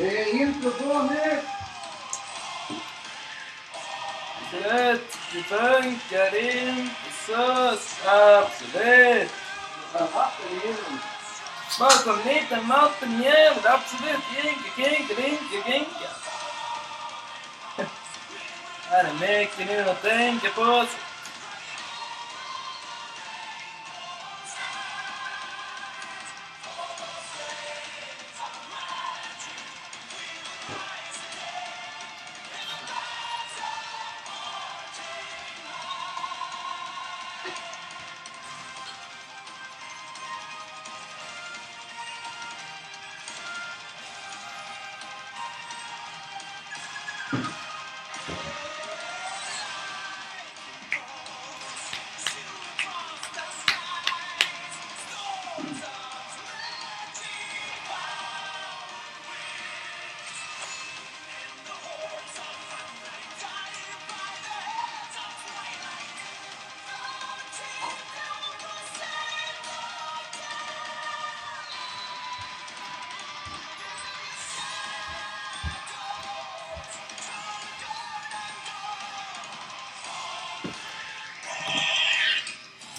Det är intro på nu! Absolut, det funkar inte så absolut. Bara som en liten vattenjävel, absolut. Jinka, kinka, dinka, kinka. Här är mycket nu att tänka på.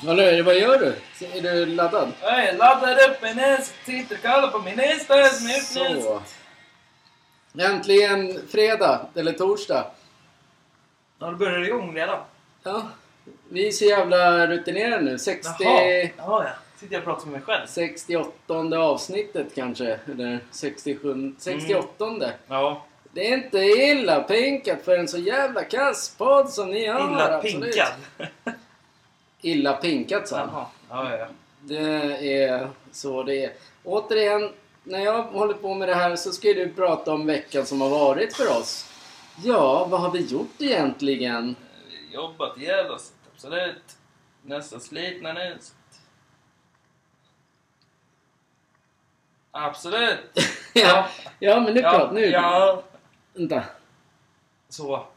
Vad gör du? Är du laddad? Jag laddar upp min näs, sitter och kollar på min som är uppnäst. Så. Äntligen fredag, eller torsdag. Ja, du börjar igång redan. Ja, vi är så jävla rutinerade nu. 60, Jaha, Jaha ja. Sitter jag och pratar med mig själv. 68 avsnittet kanske. Eller 67, 68. Ja. Det är inte illa pinkat för en så jävla kass podd som ni har. Illa absolut. Illa pinkat han. Jaha. Ja, ja, ja. Det är så det är. Återigen, när jag håller på med det här så ska du prata om veckan som har varit för oss. Ja, vad har vi gjort egentligen? Jobbat ihjäl oss, absolut. Nästan slitna nu. Absolut. ja, ja, men nu pratar nu. Ja. Vänta. Så.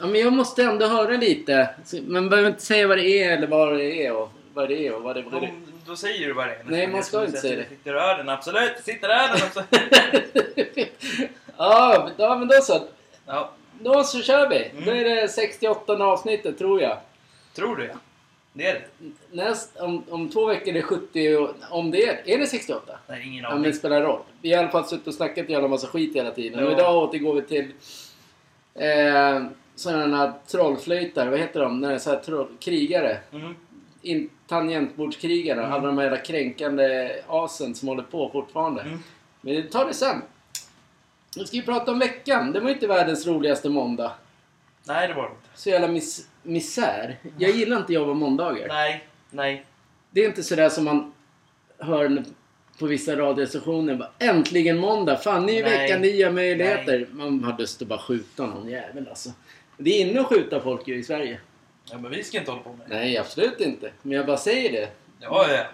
Ja, men jag måste ändå höra lite. Man behöver inte säga vad det är eller vad det är och vad det är och vad det Då, är. då säger du vad det är. Nej, man ska inte säga det. Sitter du röden? Absolut. Sitter röden absolut. ja, ja, men då så. Ja. Då så kör vi. Mm. Då är det 68 avsnittet tror jag. Tror du ja. Det är det. Näst, om, om två veckor är det 70 och, Om det är... Är det 68? Nej, ingen Ja, men aning. det spelar roll. Vi har i alla fall suttit och snackat en jävla massa skit hela tiden. Ja. Och idag återgår vi till eh, sådana trollflöjtar. Vad heter de? Är så här troll, krigare. Mm. In, tangentbordskrigare. Mm. Alla de här jävla kränkande asen som håller på fortfarande. Mm. Men vi tar det sen. Nu ska vi prata om veckan. Det var inte världens roligaste måndag. Nej, det var det inte. Så jävla mis misär. Jag gillar inte jobba måndagar. Nej, nej. Det är inte sådär som man hör på vissa radiostationer. bara, Äntligen måndag! Fan, ny Nej. vecka, nya möjligheter. Man har lust att bara skjuta någon jävel alltså. Det är inne att skjuta folk ju i Sverige. Ja, men vi ska inte hålla på med det. Nej, absolut inte. Men jag bara säger det. Ja, ja.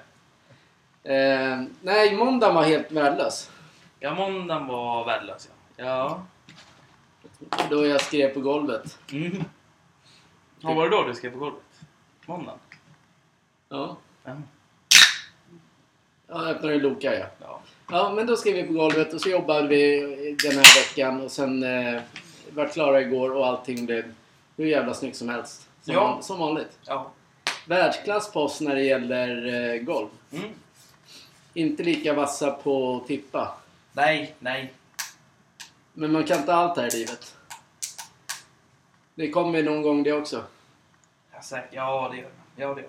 Eh, nej, måndagen var helt värdelös. Ja, måndagen var värdelös ja. Ja. Då jag skrev på golvet. Mm. Vad var det då du skrev på golvet? Måndagen? Ja. Ja. Ja, öppnade Loka ja. ja. Ja, men då skrev vi på golvet och så jobbade vi den här veckan och sen eh, var klara igår och allting blev hur jävla snyggt som helst. Som, Ja. som vanligt. Ja. Världsklass på oss när det gäller eh, golv. Mm. Inte lika vassa på tippa. Nej, nej. Men man kan inte allt här i livet. Det kommer någon gång det också. Ja, säkert. Ja, det gör det. Ja, det gör det.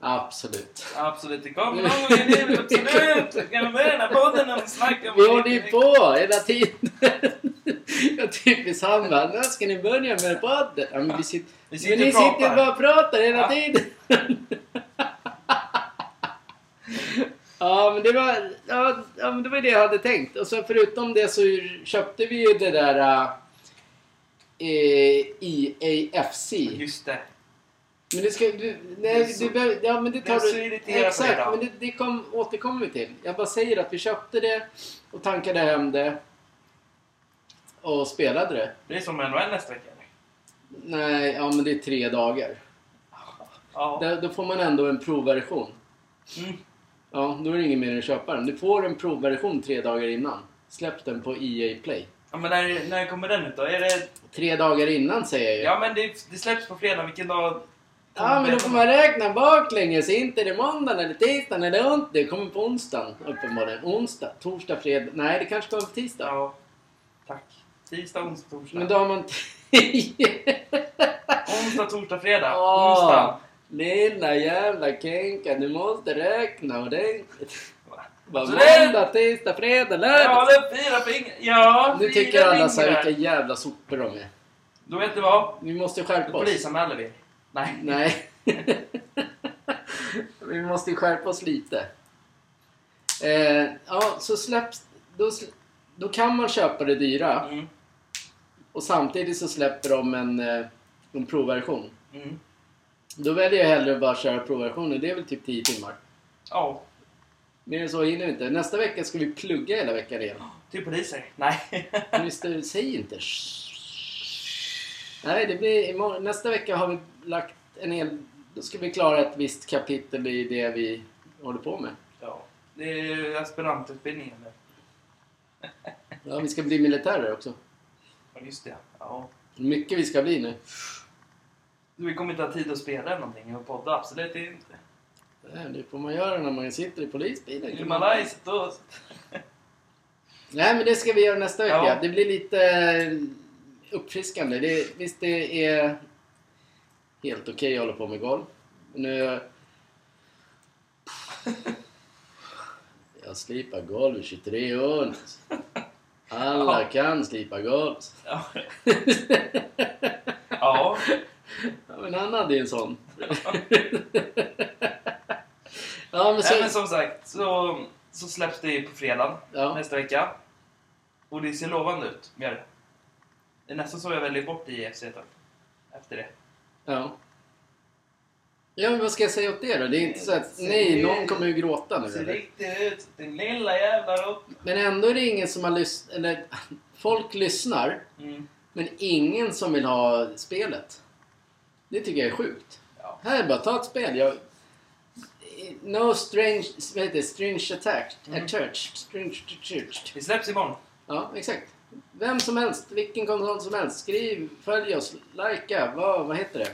Absolut. Absolut, det kommer någon gång i livet. Absolut! Kan vi börja den här podden när vi snackar om Vi håller ju på hela tiden. Typiskt han bara, när ska ni börja med podden? Ja, men vi sitter, Vi sitter ni sitter bara och pratar hela Ja. tiden. Ja men, det var, ja, ja, men det var det jag hade tänkt. Och så förutom det så köpte vi ju det där äh, EAFC. Just det. Men det ska du, nej, så- du behöver, ja men det tar du. Exakt, men det, det kom, återkommer vi till. Jag bara säger att vi köpte det och tankade hem det. Och spelade det. Det är som NHL nästa vecka. eller? Nej, ja men det är tre dagar. Ja. Då, då får man ändå en provversion. Mm. Ja, då är det ingen mer än att köpa den. Du får en provversion tre dagar innan. släppt den på EA Play. Ja, men när, när kommer den ut då? Är det... Tre dagar innan säger jag ju. Ja, men det, det släpps på fredag. Vilken dag? Ja, men då får man räkna baklänges. Inte det måndagen eller tisdagen eller ont. Det kommer på onsdagen uppenbarligen. Onsdag, torsdag, fredag. Nej, det kanske kommer på tisdag. Ja, tack. Tisdag, onsdag, torsdag. Men då har man... Onsdag, torsdag, fredag. Åh, Onsdag. lilla jävla Kenka, du måste räkna ordentligt. Bara Så det- måndag, tisdag, fredag, Ja, lördag. det är fyra fingrar. Ja, Nu tycker alla så här, vilka jävla sopor de är. Då vet du vad? Vi måste Då skärpa oss. polisanmäler vi. Nej. Nej. Vi måste skärpa oss lite. Eh, ja, så släpps... Då, då kan man köpa det dyra Mm. Och samtidigt så släpper de en, eh, en provversion. Mm. Då väljer jag hellre att bara köra provversionen. Det är väl typ 10 timmar. Ja, Mer än så hinner vi inte. Nästa vecka ska vi plugga hela veckan igen. till poliser. Nej. Det, säg inte Nej, det blir imorgon. Nästa vecka har vi lagt en hel... Då ska vi klara ett visst kapitel i det vi håller på med. ja, det är aspirantutbildningen. Ja, vi ska bli militärer också. Ja, just det. Ja. Mycket vi ska bli nu. Vi kommer inte ha tid att spela eller någonting och podda. Absolut inte. Det får man göra när man sitter i polisbilen. Himalajs då. Nej, men det ska vi göra nästa vecka. Ja. Det blir lite eh, uppfriskande. Det, visst, det är helt okej att hålla på med golv. Nu... Jag slipar golv i 23 år. Alla kan slipa golv. Ja. ja. Ja, men han hade ju en sån. ja, men så... Nej, men som sagt så, så släpps det på fredag Ja. nästa vecka. Och det ser lovande ut. Gör det. Är nästan så jag väljer bort IFC då. Efter det. Ja. Ja, men vad ska jag säga åt det då? Det är inte så att nej, någon kommer ju gråta nu ser riktigt ut. Din lilla jävla rått. Men ändå är det ingen som har lyssnat, eller folk lyssnar, Mm. men ingen som vill ha spelet. Det tycker jag är sjukt. Ja. Här, bara ta ett spel. Jag, no strange, vad heter det? Strange attack. Mm. Attached. Strange attached. Det släpps imorgon. Ja, exakt. Vem som helst, vilken konsol som helst. Skriv, följ oss, likea, vad, vad heter det?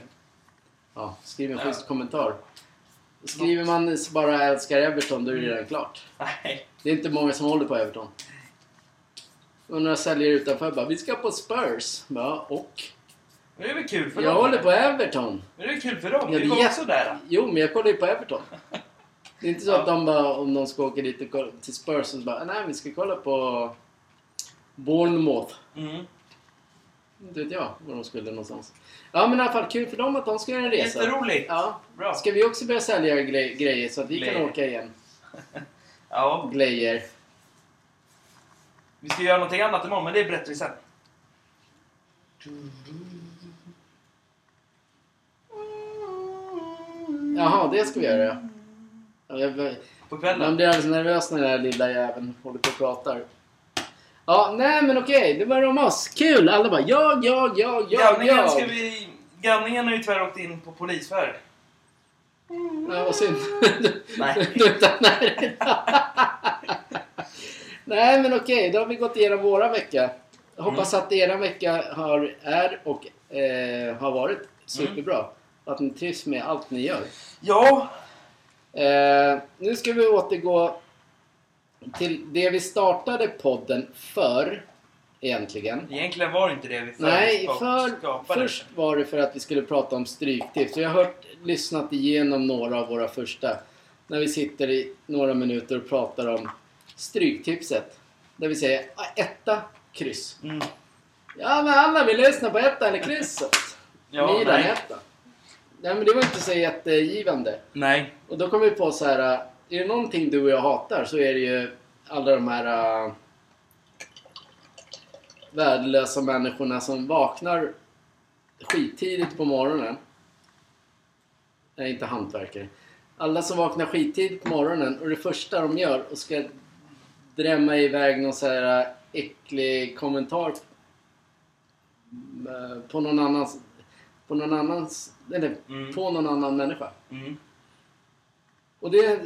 Ja, skriv en schysst kommentar. Skriver man bara älskar Everton, då är det redan klart. Nej. Det är inte många som håller på Everton. Och några säljare utanför bara, vi ska på Spurs. Ja, och? Men det är väl kul för Jag dem? håller på Everton. Men det är väl kul för dem? Ja, går är också där. Jo, men jag kollar ju på Everton. Det är inte så Ja. att de bara, om de ska åka dit och kolla, till Spurs, så bara, nej vi ska kolla på Bournemouth. Mm. Inte vet jag var de skulle någonstans. Ja men i alla fall kul för dem att de ska göra en resa. Jätteroligt. Ja. Bra. Ska vi också börja sälja gre- grejer så att vi kan Grejer. åka igen? Ja, Grejer. vi ska göra någonting annat imorgon, men det berättar vi sen. Jaha, det ska vi göra ja. På Man kvällen. blir alldeles nervös när den här lilla jäveln håller på och pratar. Ja, nej men okej, det var om oss. Kul! Alla bara jag, jag, jag, jag, Gamlingen jag. ska vi... Gamlingen har ju tyvärr åkt in på polisförhör. Ja, vad synd. Nej. Du- du- nej. nej men okej, då har vi gått igenom våra vecka. Jag hoppas att era vecka har, är och eh, har varit superbra. Att ni trivs med allt ni gör. Ja. Eh, nu ska vi återgå till det vi startade podden för egentligen. Egentligen var det inte det vi för- Nej, för, skapade. först var det för att vi skulle prata om stryktips. Jag har hört, lyssnat igenom några av våra första. När vi sitter i några minuter och pratar om stryktipset. Där vi säger etta, kryss. Mm. Ja, men alla vill lyssna på etta eller krysset. Ja, Milan nej. etta. Nej, men det var inte så jättegivande. Nej. Och då kom vi på så här. Är det någonting du och jag hatar så är det ju alla de här äh, värdelösa människorna som vaknar skittidigt på morgonen. Nej, inte hantverkare. Alla som vaknar skittidigt på morgonen och det första de gör och ska drämma iväg någon så här äh, äcklig kommentar äh, på någon annans på någon annans eller Mm. på någon annan människa. Mm. Och det,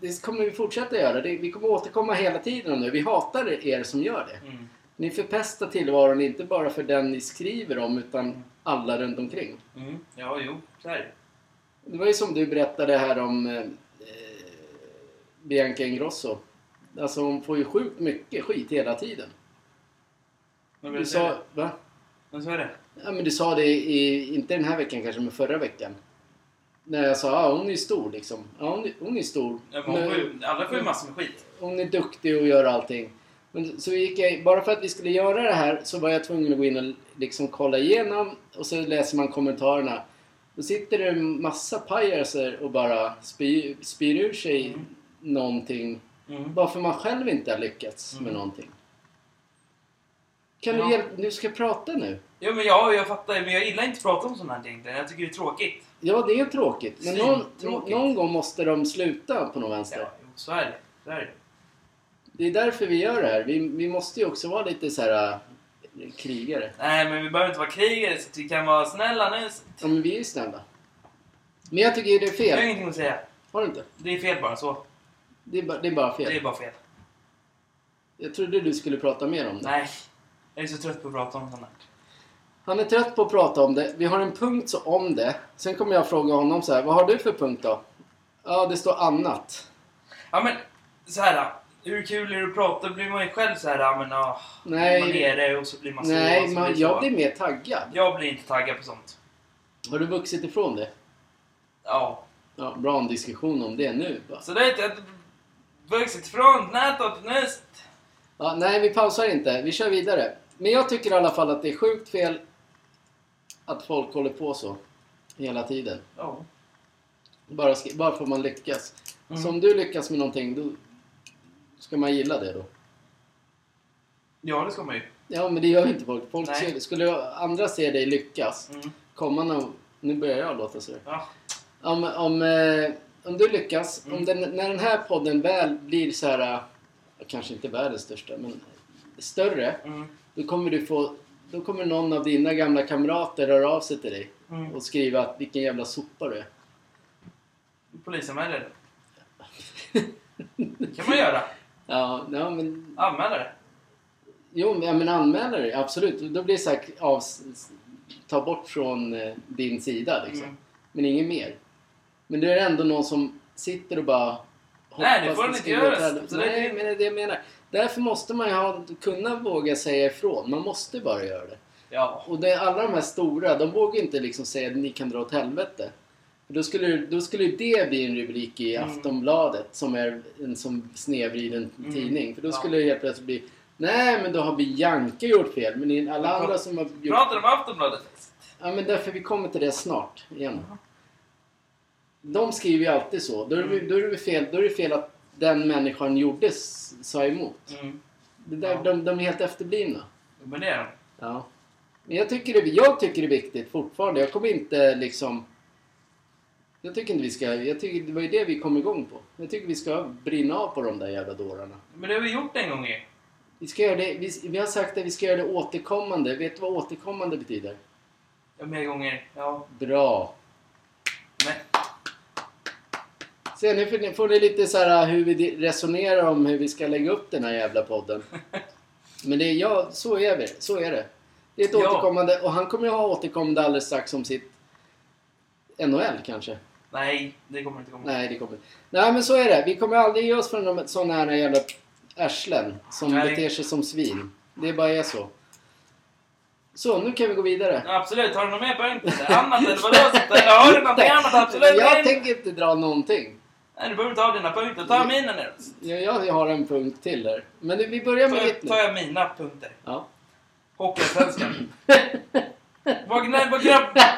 det kommer vi fortsätta göra. Det, vi kommer återkomma hela tiden nu. Vi hatar er som gör det. Mm. Ni förpestar tillvaron inte bara för den ni skriver om utan alla runt omkring. Mm. Ja, jo, så är det. Det var ju som du berättade här om eh, Bianca Ingrosso. Alltså hon får ju sjukt mycket skit hela tiden. Men Du sa, va? Men så är det. Ja men du sa det i, inte den här veckan kanske, men förra veckan. När jag sa, ja hon är stor liksom. Ja hon, hon är stor. Ja, hon får ju, alla får ju massor med skit. hon är duktig och gör allting. Men så gick jag, bara för att vi skulle göra det här så var jag tvungen att gå in och liksom kolla igenom och så läser man kommentarerna. Då sitter det en massa pajaser och bara spyr, spyr ur sig Mm. någonting. Mm. Bara för man själv inte har lyckats med Mm. någonting. Kan Ja. du hjälpa... Du ska prata nu. Jo, men ja, jag fattar. Men jag gillar inte att prata om sådana här ting. Jag tycker det är tråkigt. Ja, det är tråkigt. Men någon, Svintråkigt. någon gång måste de sluta på något vänster. Ja, så är det. Så är det. Det är därför vi gör det här. Vi, vi måste ju också vara lite så här äh, krigare. Nej, men vi behöver inte vara krigare så vi kan vara snälla nu. Ja, men vi är ju snälla. Men jag tycker det är Jag har fel. ingenting att säga. Har du inte? Det är fel bara så. Det är bara, det är bara Det är fel. bara fel. Jag trodde du skulle prata mer om det. Nej. Jag är så trött på att prata om sånt här. Han är trött på att prata om det. Vi har en punkt så om det. Sen kommer jag fråga honom så här. Vad har du för punkt då? Ja, det står annat. Ja, men så här. Hur kul är det att prata? Då blir man ju själv så här, ja men ah, Nej. man det och så blir man så. Nej, och så man, blir jag så. blir mer taggad. Jag blir inte taggad på sånt. Har du vuxit ifrån det? Ja. Ja, bra en diskussion om det nu. Va? Så det är inte... Vuxit från nätet nyss. Ja, nej, vi pausar inte. Vi kör vidare. Men jag tycker i alla fall att det är sjukt fel att folk håller på så hela tiden. Ja. Bara, bara för att man lyckas. Mm. Så om du lyckas med någonting, då ska man gilla det då? Ja, det ska man ju. Ja, men det gör inte folk. folk Nej. ser, skulle andra se dig lyckas, Mm. komma någon... Nu börjar jag låta så. Ja. Om, om, eh, om du lyckas, Mm. om den, när den här podden väl blir så här, eh, kanske inte världens största, men större, Mm. då kommer du få, då kommer någon av dina gamla kamrater höra av sig till dig Mm. och skriva att vilken jävla sopa du är. Polisanmäler det. Det kan man göra. Ja, ja men, Anmäla det. jo, men- ja, men anmäla dig, absolut. Då blir det så här, av, ta bort från eh, din sida liksom. Mm. Men inget mer. Men det är ändå någon som sitter och bara Nej, det får den inte göra. Så det- Nej, men det är det jag menar. Därför måste man ju ha, kunna våga säga ifrån. Man måste bara göra det. Ja. Och det, alla de här stora, de vågar inte liksom säga att ni kan dra åt helvete. Då skulle, då skulle det bli en rubrik i Mm. Aftonbladet som är en som snedvriden Mm. tidning. För då Ja. skulle det helt plötsligt bli Nej men då har Bianca gjort fel. Men alla Men andra som har gjort... Pratar om Aftonbladet? Ja men därför vi kommer till det snart igen. De skriver ju alltid så. Då är, det, Mm. då, är det fel, då är det fel att den människan gjorde sa emot. Mm. Det där, Ja. de, de är helt efterblivna. Men det är de. Ja. Men jag tycker, det, jag tycker det är viktigt fortfarande. Jag kommer inte liksom... Jag tycker inte vi ska... Jag tycker det var ju det vi kom igång på. Jag tycker vi ska brinna av på de där jävla dårarna. Men det har vi gjort en gång ju. Vi, ska göra det, vi, vi har sagt att vi ska göra det återkommande. Vet du vad återkommande betyder? Ja, mer gånger. Ja. Bra. Men, Se, nu får ni, lite så här hur vi resonerar om hur vi ska lägga upp den här jävla podden. Men det är, ja, så är vi. Så är det. Det är ett Ja. återkommande, och han kommer ju ha återkommande alldeles strax om sitt NHL kanske. nej, det kommer inte komma. Nej, det kommer Nej, men så är det. Vi kommer aldrig ge oss för de sådana här jävla arslen som Nej. beter sig som svin. Det bara är så. Så, nu kan vi gå vidare. Ja, absolut. Har du något mer punkter? Annat eller vadå? Har du någonting annat? Absolut. Jag tänker inte dra någonting. Nej, du behöver inte ha dina punkter. Ta mina nu. Jag, jag har en punkt till där. Men vi börjar med Tar ditt tar nu. jag mina punkter. Ja. Hockeyallsvenskan. vad, nej, vad,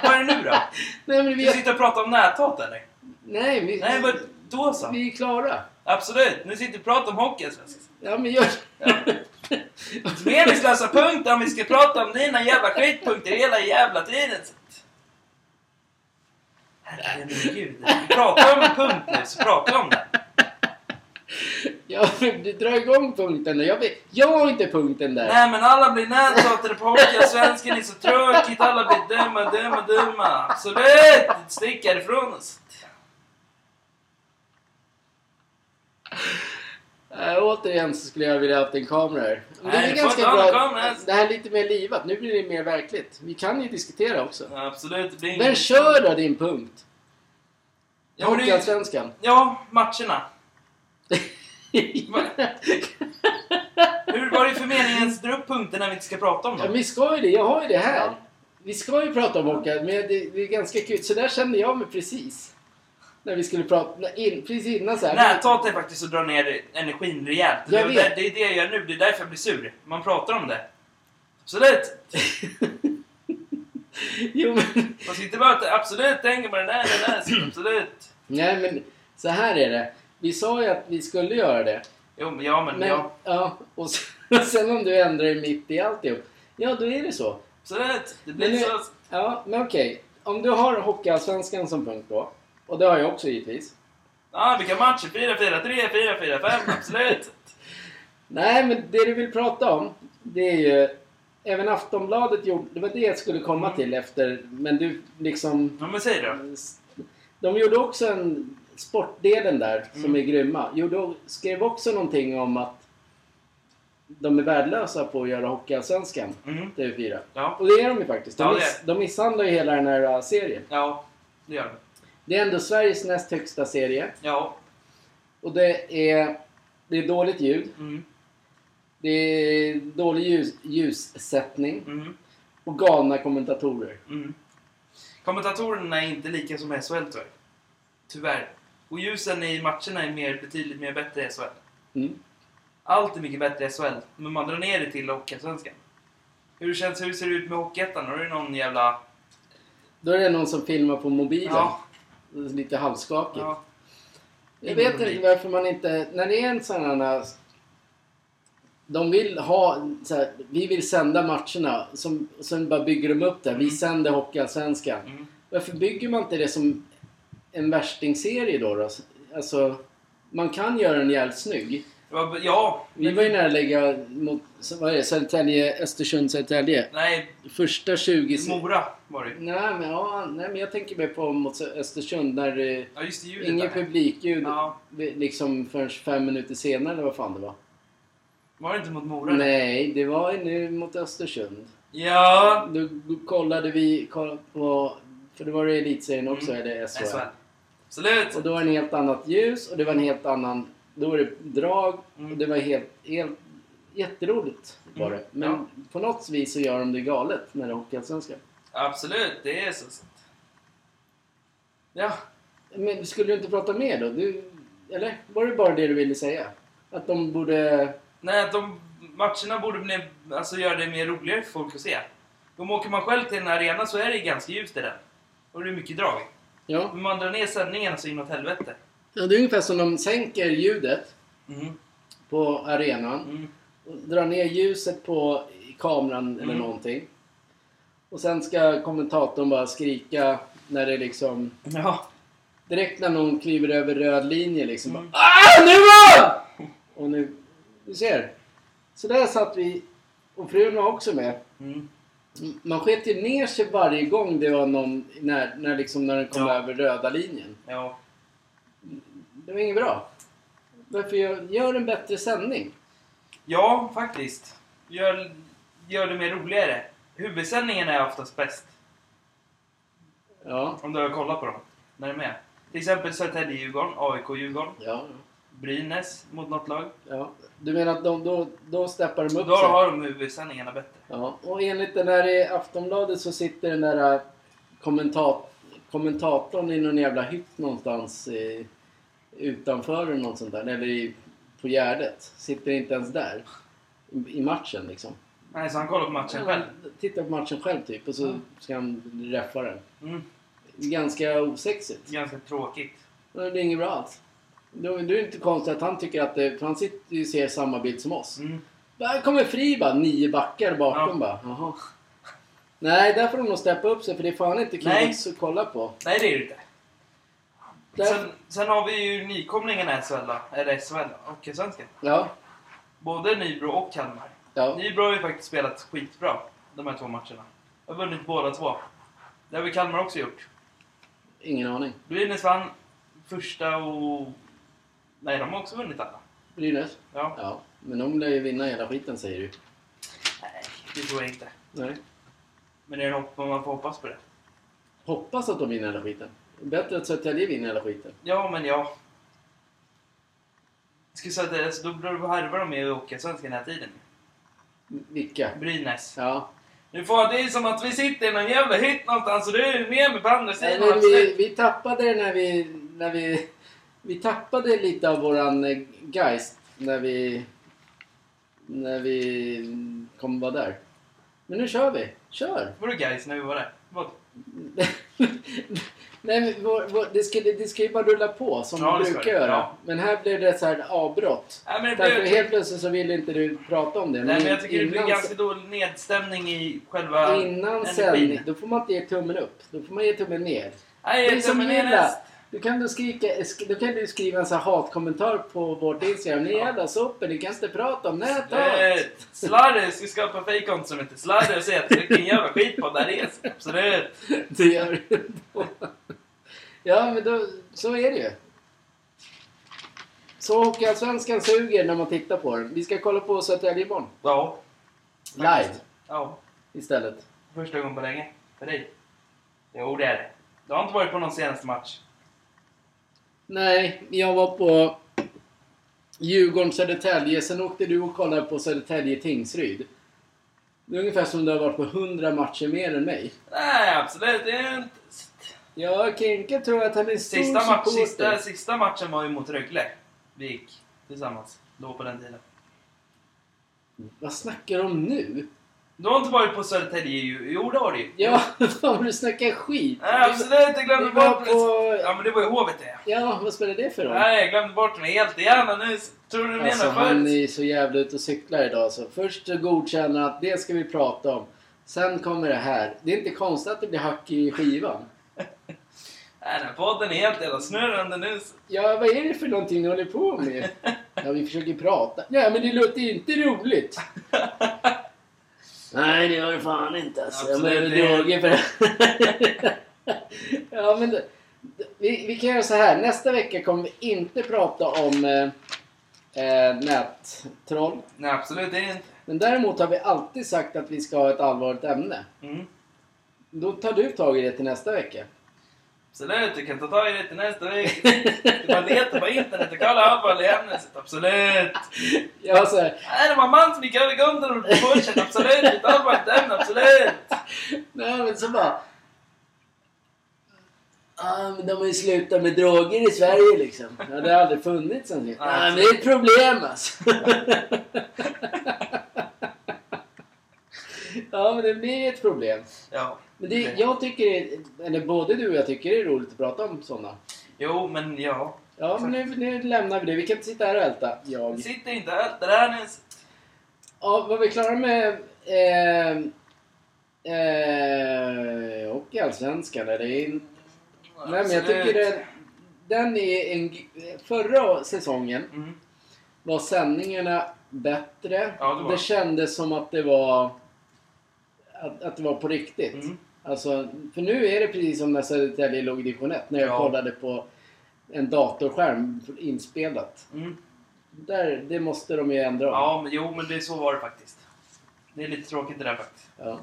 vad är det nu då? Nej, men Vi vi... sitter och pratar om näthat eller? Nej, vi... Nej, men då så. Vi är klara. Absolut. Nu sitter vi och pratar om hockeyallsvenskan. Ja, men gör... Ja. Meningslösa punkter om vi ska prata om dina jävla skitpunkter hela jävla tiden. Herregud. Vi pratar om punkt nu, så pratar vi om det. Ja, men du drar igång punkten där. Jag, vet... jag har inte punkten där. Nej men alla blir näthatade på hockeyallsvenskan, det är så tråkigt, alla blir dumma, dumma, dumma. Absolut! Stick härifrån oss. Äh, återigen så skulle jag vilja ha haft en kamera här. Men det Nej, är ganska bra. Det här är lite mer livat. Nu blir det mer verkligt. Vi kan ju diskutera också. Ja, absolut. Det Men kör då din punkt. Ja, men det Hockeyallsvenskan. Ja, matcherna. Hur var det för meningen att dra upp punkter när vi inte ska prata om Ja, dem? vi ska ju det. Jag har ju det här. Ja. Vi ska ju prata om hockey, men det, det är ganska kul. Så där kände jag mig precis. När vi skulle prata, in, precis innan så här. Näthat är faktiskt att dra ner energin rejält. Det, Jag är- vet. det är det jag gör nu. Det är därför jag blir sur. Man pratar om det. Absolut. jo, men, Man ska inte bara att absolut tänka på det där, det där. Absolut. nej, men så här är det. Vi sa ju att vi skulle göra det. Jo, men ja, men, Men, ja. ja, och sen, sen om du ändrar dig mitt i alltihop. Ja, då är det så. Absolut. Det blir Men så. Ja, men okej. Om du har Hockeyallsvenskan som punkt då. Och det har jag också givetvis. Ja, vilka matcher? 4-4-3, 4-4-5. Absolut. Nej, men det du vill prata om, det är ju... Även Aftonbladet gjorde... Det var det jag skulle komma Mm. till efter... Men du liksom... Ja, men säg då. De gjorde också en... Sportdelen där, som Mm. är grymma, gjorde, skrev också någonting om att de är värdelösa på att göra Hockeyallsvenskan, Mm. TV4. Ja. Och det är de ju faktiskt. De, Ja, miss, de misshandlar ju hela den här uh, serien. Ja, det gör det. Det är ändå Sveriges näst högsta serie. Ja. Och det är, det är dåligt ljud. Mm. Det är dålig ljus, ljussättning. Mm. Och galna kommentatorer. Mm. Kommentatorerna är inte lika som SHL tyvärr. Tyvärr. Och ljusen i matcherna är mer, betydligt mer bättre i SHL. Mm. Allt är mycket bättre i SHL, men man drar ner det till Hockeyallsvenskan. Hur, känns, hur ser det ut med Hockeyettan? Har du någon jävla... Då är det någon som filmar på mobilen. Ja. Lite halvskakigt. ja. Jag vet inte varför man inte... När det är en sån här... De vill ha... Så här, vi vill sända matcherna. Som, sen bara bygger de upp det. Vi Mm. sänder Hockeyallsvenskan. Mm. Varför bygger man inte det som en värstingserie då? då? Alltså, man kan göra den jävligt snygg. Var- Ja. Vi var ju nära att lägga mot... Vad är det? Södertälje, Östersund, Södertälje. Nej, Första 20... se- Mora var det. Nej men, ja, nej, men jag tänker mer på mot Östersund där eh, Ja, just det. Ljudet ingen där. publikljud Ja. liksom förrän fem minuter senare eller vad fan det var. Var det inte mot Mora? Nej, det var nu mot Östersund. Ja. Då kollade vi på... För det var det elitserien också, Mm. eller SHL. SHL. Absolut. Och då var det en helt annat ljus och det var en helt annan... Då var det drag Mm. och det var helt... helt jätteroligt var Mm, det. Men ja. på något vis så gör de det galet när det är Hockeyallsvenskan. Absolut, det är så. sant. Ja. Men skulle du inte prata mer då? Du, eller var det bara det du ville säga? Att de borde... Nej, att de matcherna borde bli, alltså, göra det mer roligare för folk att se. Om åker man själv till en arena så är det ganska ljust i den. Och det är mycket drag. Ja. Men man drar ner sändningarna så inåt helvete. Ja, det är ungefär som de sänker ljudet Mm. på arenan. Mm. Och drar ner ljuset på kameran eller Mm. någonting. Och sen ska kommentatorn bara skrika när det liksom... Ja. Direkt när någon kliver över röd linje liksom Mm. bara ah, nu var! Och nu... Du ser. Så där satt vi. Och frun var också med. Mm. Man sket ju ner sig varje gång det var någon... När, när, liksom, när den kom Ja. över röda linjen. Ja. Det var inget bra. Varför gör, gör en bättre sändning? ja, faktiskt. Gör, gör det mer roligare. Huvudsändningen är oftast bäst. Ja. Om du har kollat på dem. När de är med. Till exempel Södertälje-Djurgården, AIK-Djurgården, Ja. Brynäs mot något lag. ja. Du menar att de, då, då steppar de upp Då sig? har de huvudsändningarna bättre. Ja, och enligt den där i Aftonbladet så sitter den där äh, kommentat kommentatorn i någon jävla hytt någonstans eh, utanför eller något sånt där. Eller i, på Gärdet. Sitter inte ens där. I, i matchen liksom. Nej, så han kollar på matchen själv. Tittar på matchen själv typ och så Mm. ska han räffa den. Mm. Ganska osexigt. Ganska tråkigt. Det är inget bra alls. Då då är det inte konstigt att han tycker att det... För han sitter ju och ser samma bild som oss. Mm. Där kommer Fri bara, nio backar bakom Ja. bara. Jaha. Nej, där får de nog steppa upp sig för det är fan inte kul att kolla på. Nej, det är det inte. Sen, sen har vi ju nykomlingarna i SHL, eller SHL och Svenskan. Ja, Både Nybro och Kalmar. ja. Nybro har ju faktiskt spelat skitbra de här två matcherna. Har vunnit båda två. Det har väl Kalmar också gjort. Ingen aning. Brynäs vann första och Nej, de har också vunnit alla. Brynäs? Ja. Ja. Men de lär ju vinna hela skiten säger du. Nej, det tror jag inte. Nej. Men det är en hopp man får hoppas på det. Hoppas att de vinner hela skiten. Bättre att Södertälje vinner hela skiten. Ja, men ja. Jag skulle säga att alltså, då harvar de med Hockeyallsvenskan den här tiden. Vilka? Brynäs. Ja. Nu får det är som att vi sitter i någon jävla hytt någonstans och du är med mig på andra Nej, sidan. men vi, vi tappade det när vi, när vi... Vi tappade lite av våran eh, geist när vi... När vi kom vara där. Men nu kör vi. Kör! Vadå guys när vi var där? Vad? Nej, men vår, vår, det, ska, det ska ju bara rulla på som Ja, det brukar göra. Ja. Men här blev det så här avbrott. Nej, men Därför helt plötsligt så ville inte du prata om det. nej, men jag tycker det blir innan- ganska dålig nedstämning i själva Innan sändning, då får man inte ge tummen upp. Då får man ge tummen ner. Nej, Det är som men det Du kan du, skrika, sk- då kan du skriva en sån här hatkommentar på vårt Instagram. Ni jävla sopor, ni kan inte prata om näthat. Eh, Slarre ska skapa fejkkonto som heter Slarre och säga att vilken jävla skitpodd det här är. Absolut. Det gör du. Ja, men då, så är det ju. Så Hockeyallsvenskan suger när man tittar på den. Vi ska kolla på Södertälje imorgon. Ja. Live Ja. istället. Första gången på länge. För dig. Jo, det är det. Du har inte varit på någon senaste match? Nej, jag var på Djurgården-Södertälje. Sen åkte du och kollade på Södertälje-Tingsryd. Det är ungefär som du har varit på 100 matcher mer än mig. Nej, absolut. Det är inte... Ja, Kenke tror att han är stor Sista, match, sista, sista matchen var ju mot Rögle. Vi gick tillsammans. Då på den tiden. Vad snackar du om nu? Du har inte varit på Södertälje ju. Jo, det har du ju. Ja, fan du snackar skit. Nej, absolut. Jag glömde bort på- Ja, men det var ju HVT. Ja, vad spelar det för roll? Nej, jag glömde bort den helt i hjärnan nu. Tror du du Alltså menar han är så jävla ute och cyklar idag så först godkänner att det ska vi prata om. Sen kommer det här. Det är inte konstigt att det blir hack i skivan. Nej, den här podden är helt jävla snurrande nu. Ja, vad är det för någonting ni håller på med? Ja, vi försöker prata. Ja, men det låter inte roligt. Nej, det gör det fan inte alltså. Jag Absolut, behöver droger för det. ja, men det, vi, vi kan göra så här. Nästa vecka kommer vi inte prata om eh, eh, nättroll. Nej, absolut inte. Men däremot har vi alltid sagt att vi ska ha ett allvarligt ämne. Mm. Då tar du tag i det till nästa vecka. Absolut, du kan ta tag i det till nästa vecka. Du bara letar på internet och kolla allvarliga ämnen. Absolut. Ja, så här, Nej, det var en man som gick över gatan på Forsen. Absolut, ett allvarligt ämne. Absolut. nej, men så bara... Ah, men de har ju slutat med droger i Sverige liksom. Ja, det har aldrig funnits en Nej, men det är ett problem alltså. ja, men det blir ett problem. Ja. Men det, jag tycker, det- eller både du och jag tycker det är roligt att prata om sådana. Jo, men ja. Ja, men nu, nu lämnar vi det. Vi kan inte sitta här och älta. Vi Jag. sitter inte och ältar det här nu. Ja, var vi klara med eh, eh, Hockeyallsvenskan? Eller in... Nej, men jag tycker det, den är en... Förra säsongen Mm. var sändningarna bättre. Ja, det var det det. kändes som att det var... Att, att det var på riktigt. Mm. Alltså, för nu är det precis som när Södertälje låg i division 1. När jag Ja. kollade på en datorskärm inspelat. Mm. Där, det måste de ju ändra om. Ja, men jo, men det, så var det faktiskt. Det är lite tråkigt det där faktiskt. Ja.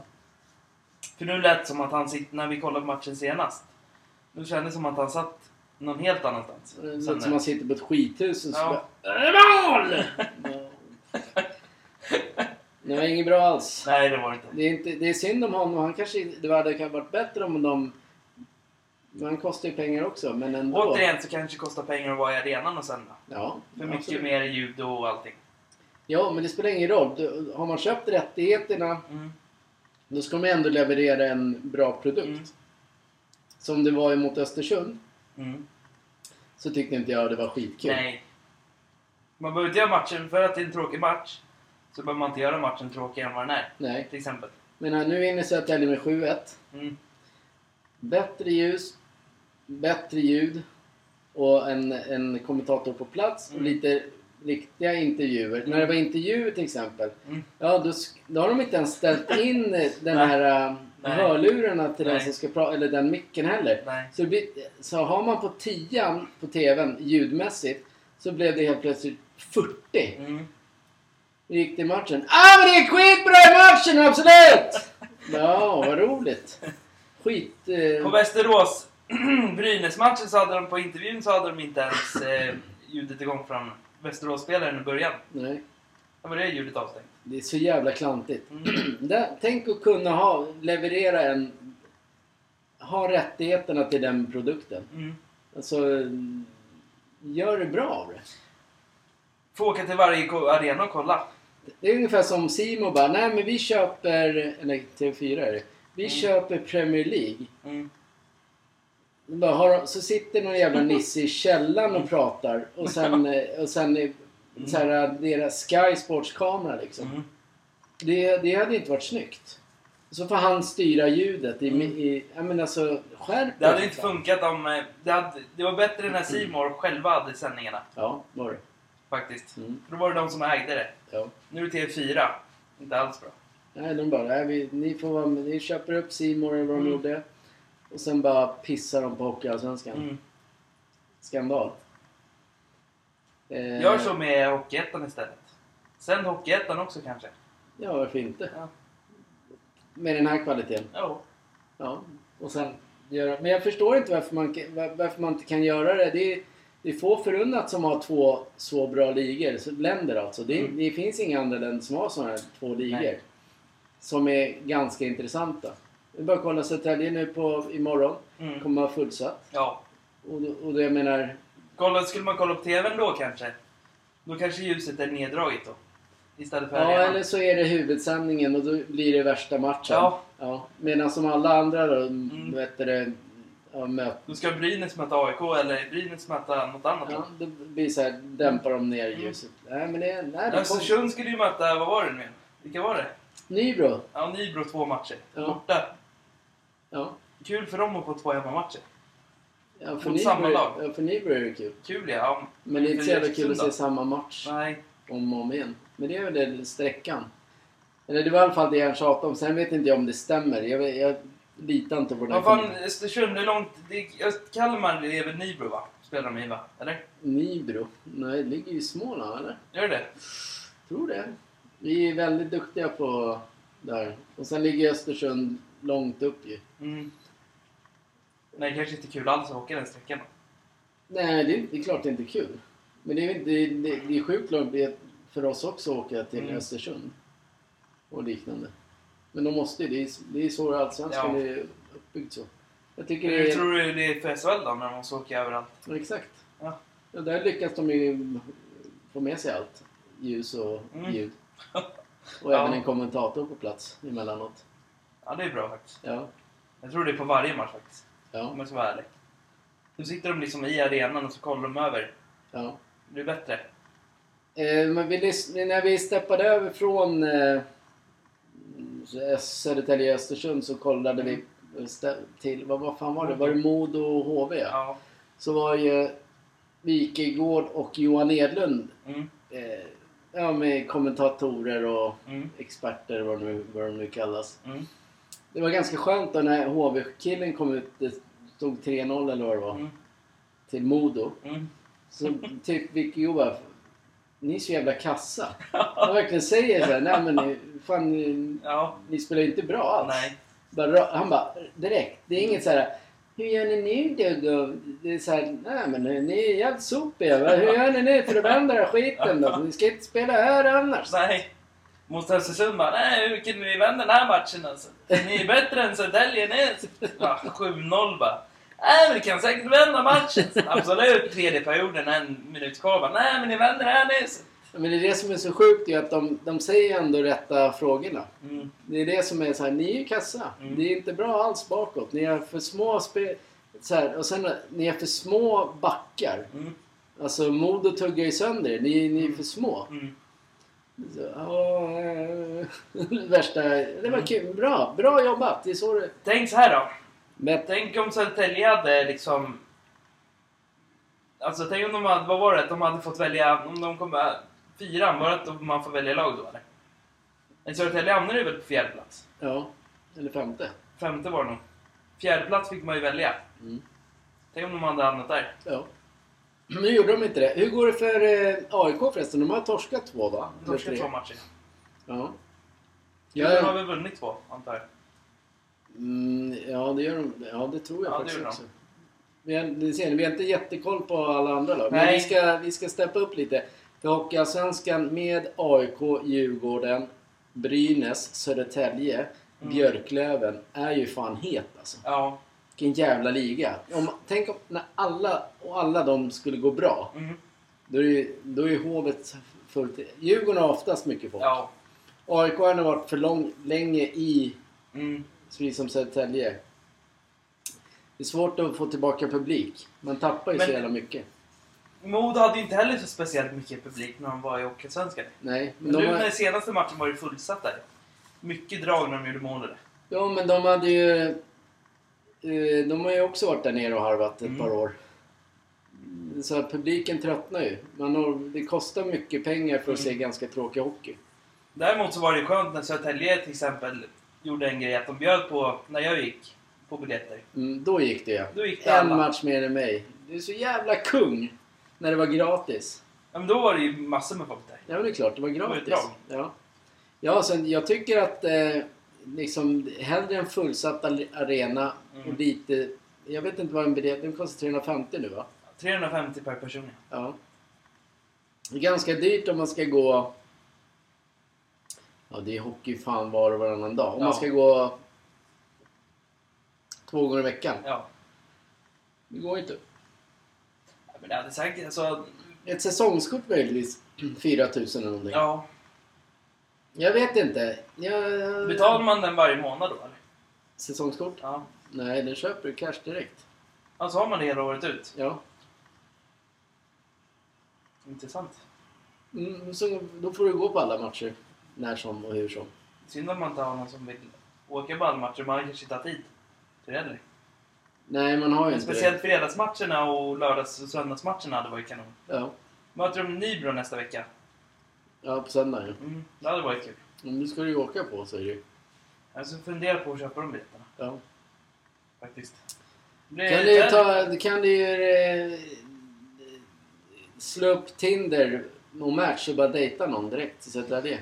För nu lät det som att han sitter, när vi kollade på matchen senast. Nu kändes det som att han satt någon helt annanstans. Det Sen- som man sitter på ett skithus och så Ja. bara... "Är det mål?" Det var inget bra alls. Nej, det var inte. Det är, inte, det är synd om honom. Han kanske, det hade varit bättre om de... Han kostar ju pengar också, men ändå. Återigen så kanske det kostar pengar att vara i arenan och sända. Ja, För mycket absolut. mer ljud och allting. Ja, men det spelar ingen roll. Du, har man köpt rättigheterna, Mm. då ska man ändå leverera en bra produkt. Mm. Som det var emot Östersund, Mm. så tyckte inte jag det var skitkul. Nej. Man behöver inte göra matchen, för att det är en tråkig match, så behöver man inte göra matchen tråkigare än vad den är. Nej. Till exempel. Men nu vinner Södertälje med 7-1. Mm. Bättre ljus, bättre ljud och en, en kommentator på plats och Mm. lite riktiga intervjuer. När det var intervjuer till exempel, Mm. ja då, då har de inte ens ställt in den här uh, Nej. hörlurarna till den Nej. som ska prata, eller den micken heller. Nej. Så, blir, så har man på tian på TVn ljudmässigt Så blev det helt plötsligt 40. Mm. Hur gick det i matchen? Ah men det är skitbra i matchen, absolut! Ja, vad roligt. Skit... Eh, På Västerås Brynäs-matchen så hade de på intervjun så hade de inte ens eh, ljudet igång från Västerås-spelaren i början. nej, Då var det ljudet avstängt. det är så jävla klantigt. Mm. Där, tänk att kunna ha, leverera en... Ha rättigheterna till den produkten. Mm. Alltså, gör det bra av det. Få åka till varje arena och kolla. Det är ungefär som Simo bara, nej men vi köper, eller TV4 är det. Vi Mm. köper Premier League. Mm. Har, så sitter någon jävla nisse i källaren och pratar och sen, eh, och sen eh, så här, eh, deras Sky Sports kamera liksom. Mm. Det, det hade inte varit snyggt. Så får han styra ljudet i, Mm. i jag menar alltså skärp Det hade inte fan. funkat om... eh, Det, hade, det var bättre när Simor själva hade sändningarna. Ja, var det. Faktiskt. Mm, För då var det de som ägde det. ja. Nu är det TV4. Inte alls bra. Nej, de bara, nej, vi, ni får vara med, ni köper upp Simor eller vad de Mm. gjorde. Och sen bara pissar de på Hockeyallsvenskan. Mm. Skandal. Eh, Gör så med Hockeyettan istället. Sänd Hockeyettan också kanske. Ja, varför inte? Ja. Med den här kvaliteten. Jo. Ja. Och sen göra... Men jag förstår inte varför man, varför man inte kan göra det. Det är, det är få förunnat som har två så bra ligor. Så, länder alltså. Det, Mm. det finns inga andra länder som har sådana här två ligor. Nej. Som är ganska intressanta. Är bara kolla Södertälje nu på imorgon. Mm. Kommer vara fullsatt. Ja. Och, då- och då jag menar... Kolla, skulle man kolla på TVn då kanske? Då kanske ljuset är neddraget då. Istället för Ja, arenan. eller så är det huvudsändningen och då blir det värsta matchen. Ja. ja. Medan som alla andra då, Mm. vet du det, ja, möt, Då ska Brynäs möta AIK eller Brynäs möta något annat ja, det blir så här, dämpar de ner Mm. ljuset. Nej, men det, nej, det kom, Östersund skulle ju möta, vad var det nu? Vilka var det? Nybro. Ja, Nybro två matcher. Ja. Borta. Ja. Kul för dem att få två hemmamatcher. Ja, för Mot samma Nybro, lag. ja, för Nybro är det kul. Kul ja. ja. Men det är inte så jävla kul att se samma match då? Nej. om och om igen. Men det är väl den sträckan. Eller det var i alla fall det jag tjatade om. Sen vet inte jag om det stämmer. Jag, jag litar inte på den. Vad fan, Östersund, det är långt... Det är, Kalmar det är väl Nybro va? Spelar de i va? Eller? Nybro? Nej, det ligger ju i Småland eller? Gör det? Tror det. Vi är väldigt duktiga på där. Och sen ligger Östersund långt upp ju. Mm. Nej, kanske inte kul alls att åka den sträckan då. Nej, det är, det är klart det är inte kul. Men det är, inte- det, det, det är sjukt långt det är för oss också att åka till Mm. Östersund. Och liknande. Men de måste ju. Det är, det är så Allsvenskan Ja. är uppbyggd så. Jag tycker det Hur är... tror du det är för SHL då, när de måste åka överallt? Ja, Exakt. Ja. Ja, där lyckas de ju få med sig allt. Ljus och Mm. ljud. Och även en kommentator på plats emellanåt. Ja, det är bra faktiskt. Ja. Jag tror det är på varje match faktiskt. Ja. Om jag ska vara ärlig. Då sitter de liksom i arenan och så kollar de över. ja. Det är bättre. Eh, men vi, när vi steppade över från eh, Södertälje Östersund så kollade vi stä- till, vad, vad fan var det? Var det Modo och HV? Ja. Så var ju Wikegård och Johan Edlund Mm. eh, ja, med kommentatorer och Mm. experter vad, nu, vad de nu kallas. Mm. Det var ganska skönt då när HV-killen kom ut, det stod 3-0 eller vad det var, Mm. till Modo. Mm. Så typ Wikegård bara, ni är så jävla kassa. Han verkligen säger så här, nej men ni- fan, ni, Ja. ni spelar ju inte bra alls. Nej. Bara, ra- han bara, direkt. Det är inget så här. Hur gör ni nu då? då? Det är så här, nej men ni är jävligt sopiga. Hur gör ni nu för att vända den här skiten då? Ni ska inte spela här annars. Nej. Mot Östersund bara, nej hur kan ni vända den här matchen alltså? Ni är bättre än Södertälje ni. Ja, 7-0 bara. Nej men ni kan säkert vända matchen. Absolut, tredje perioden, en minut kvar nej men ni vänder här ni. Men det är det som är så sjukt ju att de, de säger ändå rätta frågorna. Mm. Det är det som är så här, ni är ju kassa. Mm. Det är inte bra alls bakåt. Ni har för små spel... Så här, och sen, ni är för små backar. Mm. Alltså Modo tuggar ju sönder er. ni, ni är för små. Mm. Så, ja, eh, värsta... Det var kul. Bra. Bra jobbat. Det är så det... Tänk så här då. Men, Tänk om Södertälje hade liksom... Alltså tänk om de hade, vad var det, de hade fått välja, om de kom fyran, var det att man får välja lag då eller? Men Södertälje hamnade ju väl på fjärde plats? ja. Eller femte. Femte var det nog. Fjärde plats fick man ju välja. Mm. Tänk om de hade hamnat där. Ja. Nu gjorde de inte det. Hur går det för eh, AIK förresten? De har torskat två va? Eller två matcher. Ja. Har Ja, väl vunnit två, antar jag. Mm, ja, det gör de. Ja, det tror jag Ja, det faktiskt också. Har, ni ser, vi har inte jättekoll på alla andra lag. Men Nej. vi ska, vi ska steppa upp lite. För Hockeyallsvenskan med AIK, Djurgården, Brynäs, Södertälje, Mm. Björklöven är ju fan het alltså. Ja. Vilken jävla liga. Om, tänk om när alla och alla de skulle gå bra. Mm. Då är, ju- då är ju hovet fullt. Djurgården har oftast mycket folk. Ja. AIK har varit för lång, länge i, Mm. Precis som Södertälje. Det är svårt att få tillbaka publik. Man tappar ju Men- så jävla mycket. Modo hade ju inte heller så speciellt mycket publik när de var i Hockeyallsvenskan. Nej, men nu när senaste matchen var det fullsatt där. Mycket drag när de gjorde mål där. ja, men de hade ju... eh, De har ju också varit där nere och harvat ett Mm. par år. Så att publiken tröttnar ju. Man har, det kostar mycket pengar för att Mm. se ganska tråkig hockey. Däremot så var det ju skönt när Södertälje till exempel gjorde en grej att de bjöd på, när jag gick, på biljetter. Mm, då gick det ja. Då gick det En alla. match mer än mig. Du är så jävla kung! När det var gratis. Ja, men då var det ju massor med folk där. Ja, men det är klart. Det var var gratis. bra. Ja. Ja, sen jag tycker att eh, liksom hellre en fullsatt arena Mm. och lite... Jag vet inte vad en biljett... Den kostar 350 nu va? 350 per person ja. Ja. Det är ganska dyrt om man ska gå... Ja, det är hockey fan var och varannan dag. Om Ja. man ska gå två gånger i veckan. ja. Det går inte. Ja, Men det hade säkert, alltså... Ett säsongskort möjligtvis 4000 eller någonting. Ja. Jag vet inte. Jag... Betalar man den varje månad då eller? Säsongskort? Ja. Nej, den köper du cash direkt. Alltså har man det hela året ut? Ja. Intressant. Mm, så då får du gå på alla matcher. När som och hur som. Synd om man inte har någon som vill åka på alla matcher. Man kanske inte har tid till det heller. Nej, man har ju Men inte speciellt fredagsmatcherna och lördags och söndagsmatcherna hade varit kanon. det. Ja. Möter de Nybro nästa vecka? ja, på söndag ja. Mm, det hade varit kul. Om du ska ju åka på så det ju. Jag ska fundera på att köpa de biljetterna Ja. faktiskt. Det Kan du ta... Kan du. Eh, slå upp Tinder och Match och bara dejta någon direkt till Södertälje?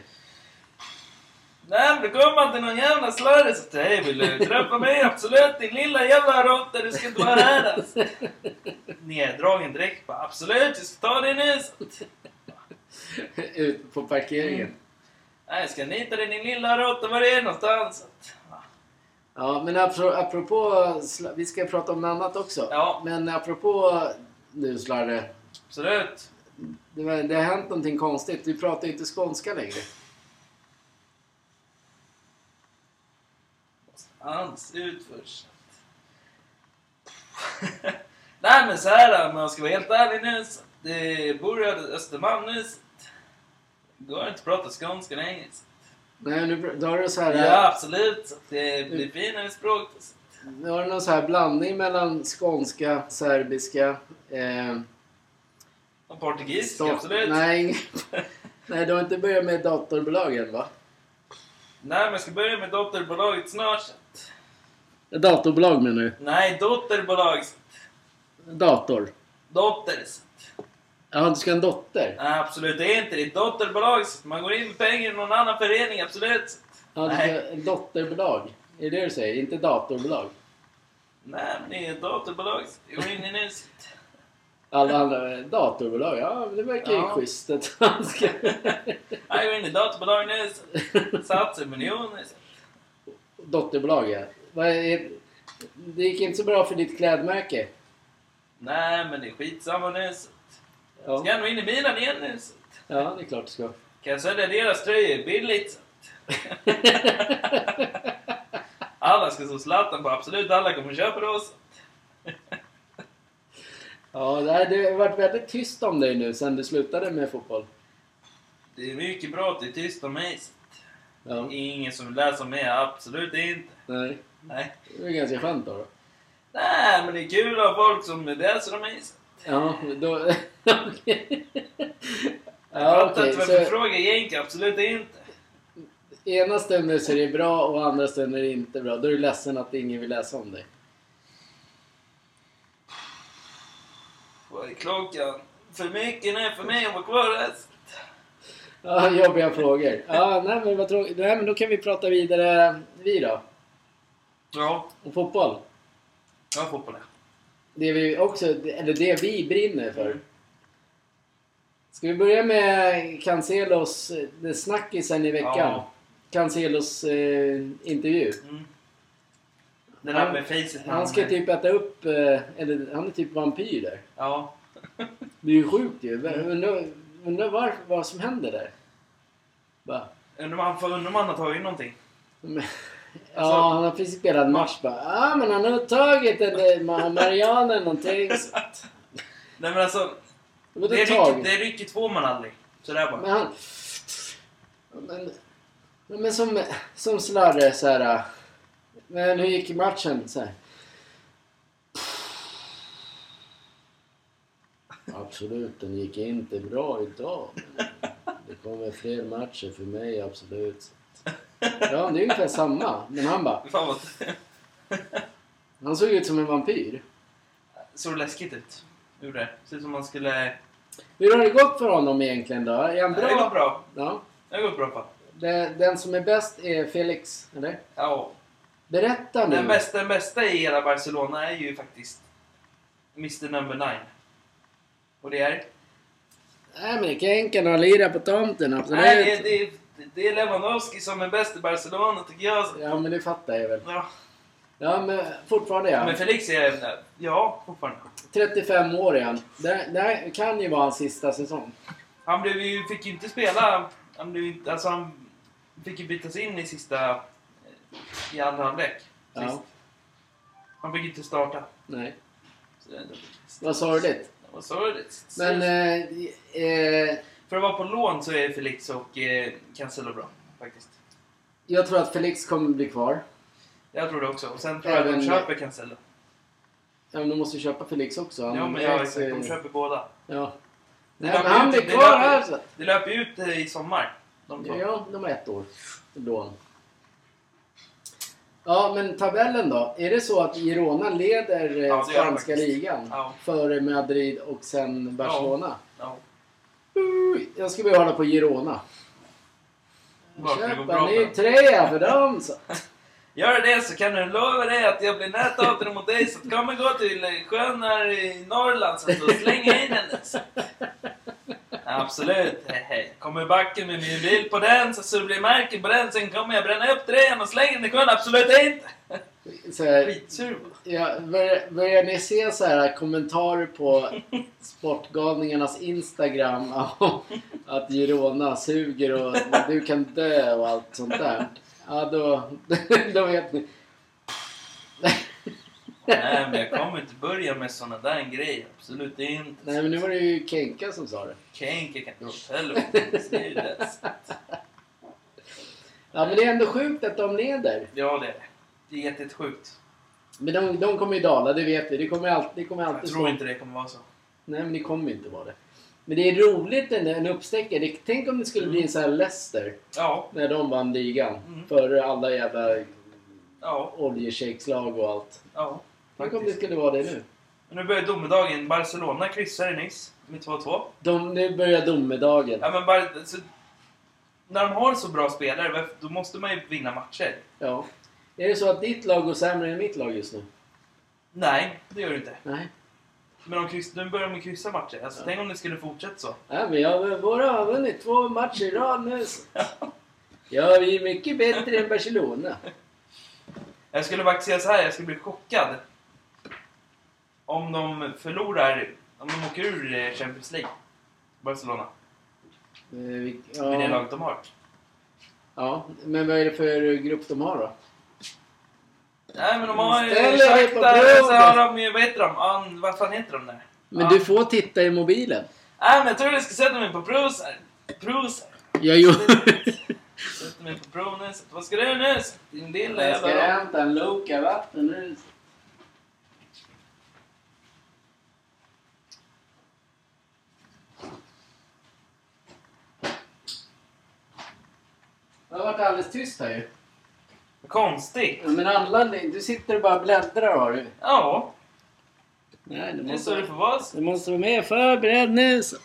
Nej men då kommer till någon jävla slarre så säger vill du träffa mig? Absolut din lilla jävla råtta du ska inte vara här alltså. Neddragen direkt bara absolut jag ska ta dig nu. Ut på parkeringen. Mm. Nej jag ska nita dig din lilla råtta var är någonstans. Så att, ja. Men apro- apropå... Vi ska prata om annat också. Ja. Men apropå nu Slarre. Absolut. Det, det har hänt någonting konstigt. Vi pratar ju inte skånska längre. Hans ut först. Nej men så här om jag ska vara helt ärlig nu. Så det började Östermalm nu. Så det går inte att prata skånska längre. Så. Nej, nu då har du så här... Ja absolut. Så det blir finare språk. Så. Nu har du någon så här blandning mellan skånska, serbiska... Eh, Och portugisiska absolut. Nej, nej, du har inte börjat med datorbolagen va? Nej men jag ska börja med dotterbolaget snart. Datorbolag menar du? Nej dotterbolag. Så. Dator? Dotter. Så. Ja, du ska ha en dotter? Nej absolut det är inte det. Ett dotterbolag. Man går in med pengar i någon annan förening absolut. Ja, du ska ha ett dotterbolag? Är det det du säger? Inte datorbolag? Nej men det är ett dotterbolag. Så. Jag går in i. Så. Alla andra... Datorbolag? Ja, det verkar ju Ja. schysst att han ska... Jag går in i dotterbolag nu. Satsar miljoner. Dotterbolag, ja. Det gick inte så bra för ditt klädmärke. Nej men det är skitsamma nu. Så. Ja, Ska jag nog in i Milan igen. Så. ja det är klart du ska. Kan jag sälja deras tröjor billigt? Alla ska så Zlatan på, absolut alla kommer köpa det också. Ja, det har- varit väldigt tyst om dig nu sen du slutade med fotboll. Det är mycket bra att det är tyst om mig. Ja, ingen som läser mig, absolut inte. nej. Nej. Det är ganska skönt då. då. Nej, men det är kul att ha folk som om mig. så. Ja, då... Okej. Jag Ja, fattar inte varför du frågar egentligen, absolut inte. ena stunden så är det bra och andra stunden är det inte bra. Då är du ledsen att ingen vill läsa om dig. Vad är klockan? För mycket nu för mig att vara kvar här. Ja, jobbiga frågor. Ja, nej men vad tråkigt. Nej men då kan vi prata vidare, vi då. Ja, Om fotboll. har fotboll ja. Det vi också, eller det vi brinner för. Ska vi börja med Cancelos, eh, snackisen i veckan? Ja. Cancelos eh, intervju. Mm. Den där med facet. när Han ska typ äta upp, eh, eller han är typ vampyr där. Ja. Det är ju sjukt ju. Undrar, undrar var, vad som händer där. Bara. Undrar om han undra om han har tagit någonting. Men- Alltså- ja, han har precis spelat match bara. Ja, men han har tagit en Ma- Marianne eller någonting. Så, Nej men alltså. vadå Det, det rycker två man aldrig. Sådär bara. Men han... Men, men som, som Slarre så här. Men hur gick matchen? Så här. Absolut, den gick inte bra idag. Det kommer fler matcher för mig, absolut. Ja, det är ungefär samma. Men han bara... Fan vad... Han såg ut som en vampyr. Såg läskigt ut. Gjorde det. Ser ut som man skulle... Hur har det gått för honom egentligen då? Är han Det går bra? bra. Ja. Det går bra fan. Det, den som är bäst är Felix, eller? Ja. Berätta nu. Den bästa, den bästa i hela Barcelona är ju faktiskt Mr Number 9. Och det är? Nej men det kan Henkan ha lirat på tomten, absolut. Nej, det, det, det är Lewandowski som är bäst i Barcelona tycker jag. Ja men det fattar jag väl. Ja. Ja men fortfarande ja. Men Felix är... Ja, fortfarande. 35 år han. Det, det här kan ju vara hans sista säsong. Han blev ju, fick ju inte spela... Han, blev, inte- alltså han fick ju bytas in i sista... eh, I andra halvlek. Ja. Sist. Han fick inte starta. Nej. Så det, Vad sorgligt. det var sorgligt. Men... Eh, eh, För att vara på lån så är Felix och eh, Cancelo bra. Faktiskt. jag tror att Felix kommer bli kvar. Jag tror det också. Och sen tror jag att de köper Cancelo. Ja, men de måste ju köpa Felix också. Han Ja, men ja, exakt. De eh, köper båda. Ja. Det Nej, men han blir kvar löper- här så. Det löper ut eh, i sommar. De. Ja, de har ett år. Lån. Ja, men tabellen då? Är det så att Girona leder Ja, spanska ligan? Ja. Före Madrid och sen Barcelona? Ja. Oj, Jag ska börja hålla på Girona. Köpa bra en ny tröja för dem så. Gör det så kan du lova dig att jag blir näthatare mot dig så att kommer gå till sjön här i Norrland så slänger in den. Så. Absolut. Hej, hej. Kommer backen med min bild på den så, så det blir märken på den. Sen kommer jag bränna upp tröjan och slänga den i sjön. Absolut inte. Skitsur. Ja, börjar, börjar ni se så här kommentarer på Sportgalningarnas Instagram om att Girona suger och du kan dö och allt sånt där? Ja, då, då vet ni. Nej, men jag kommer inte börja med såna där grejer. Absolut inte. Nej, men nu var det ju Kenka som sa det. Kenke kan dra åt helvete. Ja, men det är ändå sjukt att de leder. Ja, det är det. Det är jätte- jättesjukt. Men de, de kommer ju dala, det vet vi. Det kommer alltid, det kommer Jag alltid tror inte det kommer vara så. Nej, men det kommer inte vara det. Men det är roligt en, en uppstäckare. Det- Tänk om det skulle bli en sån här Leicester. Ja, När de vann ligan. Mm. Före alla jävla ja, oljeshejkslag och allt. ja. Tänk om det skulle vara det nu. Men nu börjar domedagen. Barcelona kryssade nyss med 2-2. De, nu börjar domedagen. Ja, men bara, så, när de har så bra spelare, då måste man ju vinna matcher. Ja. Är det så att ditt lag går sämre än mitt lag just nu? Nej, det gör det inte. Nej. Men de kryss, nu börjar de kryssa matcher. Alltså, Ja. Tänk om det skulle fortsätta så. Ja, men jag, våra har vunnit två matcher i rad nu. Ja, vi är mycket bättre än Barcelona. Jag skulle faktiskt säga så här, jag skulle bli chockad. Om de förlorar, om de åker ur eh, Champions League. Barcelona. Eh, vi- Med det Ja, laget de har. ja, men vad är det för grupp de har då? Nej men de har ju Shakhtar, så har de ju, vad heter de? An, vad fan heter de där? Men Ja. du får titta i mobilen. Nej men jag tror jag ska sätta mig på Proser. Proser. Jag gjorde... Sätta mig på Pro nu. Så Vad ska du nu? Din lilla Jag ska jävla... hämta en Loka vatten nu. Det har varit alldeles tyst här ju. Konstigt. Ja, Men alla, du sitter och bara bläddrar har du. Ja. Nej, det Det är så det måste, får vara. du måste vara mer förberedd nu. Så.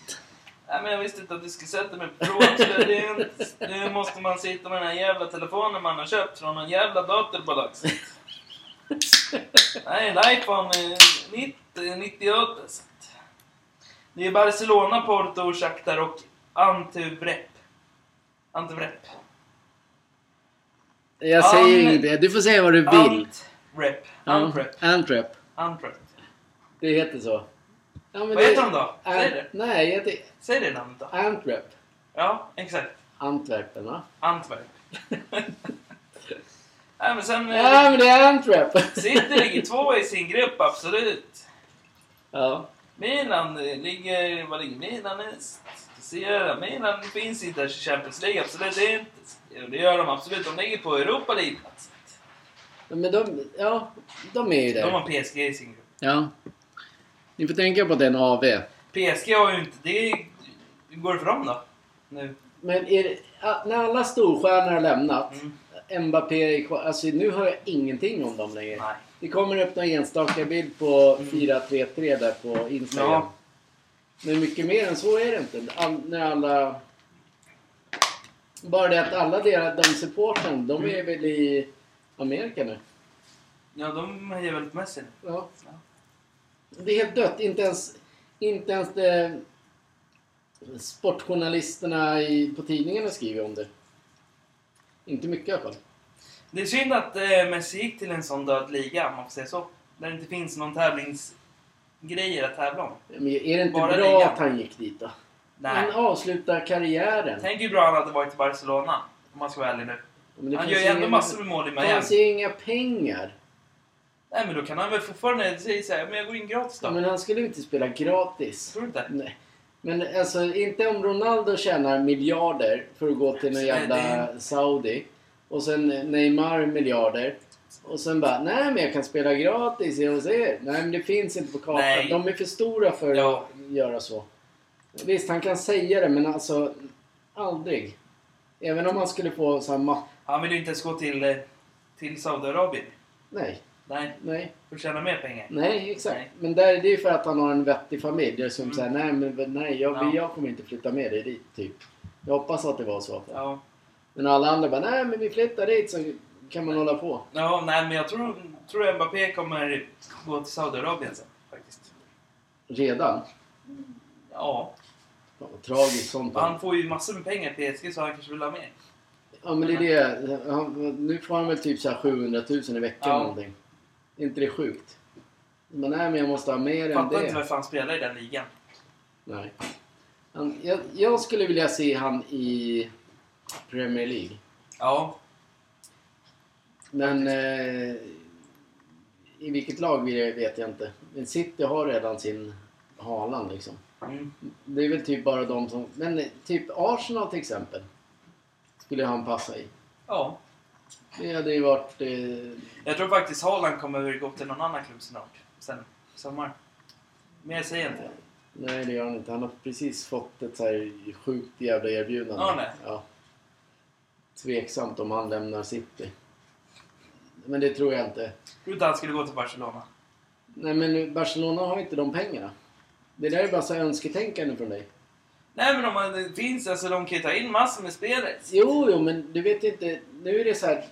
Nej, men jag visste inte att du skulle sätta mig på inte- Nu måste man sitta med den här jävla telefonen man har köpt från någon jävla datorbolag. Nej, en iPhone eh, 90, 98. så Det är Barcelona, Porto, Shakhtar och Antuvrep. Antuvrep. Jag säger An- inget. Du får säga vad du vill. Antrep. Antrep. Antwerp. Antrep. Det heter så. Ja, Vad det- heter han då? Säg Ant- det. Nej, jag heter Säg det namnet då. Antwerp. Ja, exakt. Antwerpen, va? Antwerp. Nej, men sen... eh, Ja, men det är Antwerp. City ligger två i sin grupp, absolut. Ja. Milan eh, ligger... Vad ligger Milan näst? Ser jag. Milan finns inte i Champions League, absolut inte. Jo, Det gör de absolut. De ligger på Europa League-plats. Men de, ja, de är ju De där. har PSG i sin grupp. Ja. Ni får tänka på att det är en AV. PSG har ju inte... Det hur går det för dem då? Nu? Men är det, när alla storstjärnor har lämnat. Mm. Mbappé är kvar. Alltså nu hör jag ingenting om dem längre. Nej. Det kommer upp någon enstaka bild på 433 där på Instagram. Ja. Men mycket mer än så är det inte. All, när alla... Bara det att alla deras, de supporten, de är väl i Amerika nu. Ja, de hejar väl på Messi nu. Ja. Det är helt dött. Inte ens, inte ens det, sportjournalisterna i, på tidningarna skriver om det. Inte mycket i alla fall. Det är synd att eh, Messi gick till en sån död liga, om man får säga så. Där det inte finns någon tävlingsgrejer att tävla om. Men är det inte Bara bra ligan. att han gick dit då? Nej. Han avslutar karriären. Tänk hur bra han hade varit i Barcelona. Om man ska vara ärlig nu. Han gör ju ändå massor med mål i Det Miami. fanns ju inga pengar. Nej men då kan han väl fortfarande säga såhär, men jag går in gratis då. Men han skulle ju inte spela gratis. Tror du inte? Nej. Men alltså, inte om Ronaldo tjänar miljarder för att gå till någon jävla Saudi. Och sen Neymar miljarder. Och sen bara, nej men jag kan spela gratis hos er. Nej men det finns inte på kartan. Nej. De är för stora för Ja. att göra så. Visst, han kan säga det men alltså, aldrig. Även om han skulle få samma... Han vill ju inte ens gå till, eh, till Saudiarabien. Nej, Nej, nej, för att tjäna mer pengar. nej exakt. Nej. Men där, det är ju för att han har en vettig familj. Som Mm. säger, nej men nej, jag, Ja. jag kommer inte flytta med dig dit. Typ. Jag hoppas att det var så. Ja. Men alla andra bara, nej men vi flyttar dit så kan man hålla på. Ja, nej men jag tror, tror Mbappé kommer gå till Saudiarabien sen. Faktiskt. Redan. Ja. Vad tragiskt sånt. Han får ju massor med pengar i PSG så han kanske vill ha mer. Ja men det är det. Han, nu får han väl typ så här 700 000 i veckan Ja. någonting. Är inte det sjukt? Men nej men jag måste ha mer än Fattar inte det. varför han spelar i den ligan. Nej. Han, jag, jag skulle vilja se han i Premier League. Ja. Men eh, i vilket lag vi vet jag inte. Men City har redan sin Haaland liksom. Mm. Det är väl typ bara de som... Men eh, typ Arsenal till exempel. Skulle han passa i. Ja. Det hade ju varit... Eh, Jag tror faktiskt Haaland kommer gå till någon annan klubb snart. Sen i sommar. Säger jag inte. nej det gör han inte. Han har precis fått ett så här sjukt jävla erbjudande. Ja, nej. Ja. Tveksamt om han lämnar City. Men det tror jag inte. Inte han skulle gå till Barcelona? Nej men Barcelona har inte de pengarna. Det där är bara så här önsketänkande från dig. Nej men om man, det finns, alltså de kan ju ta in massor med spelare. Jo, jo, men du vet inte. Nu är det så här.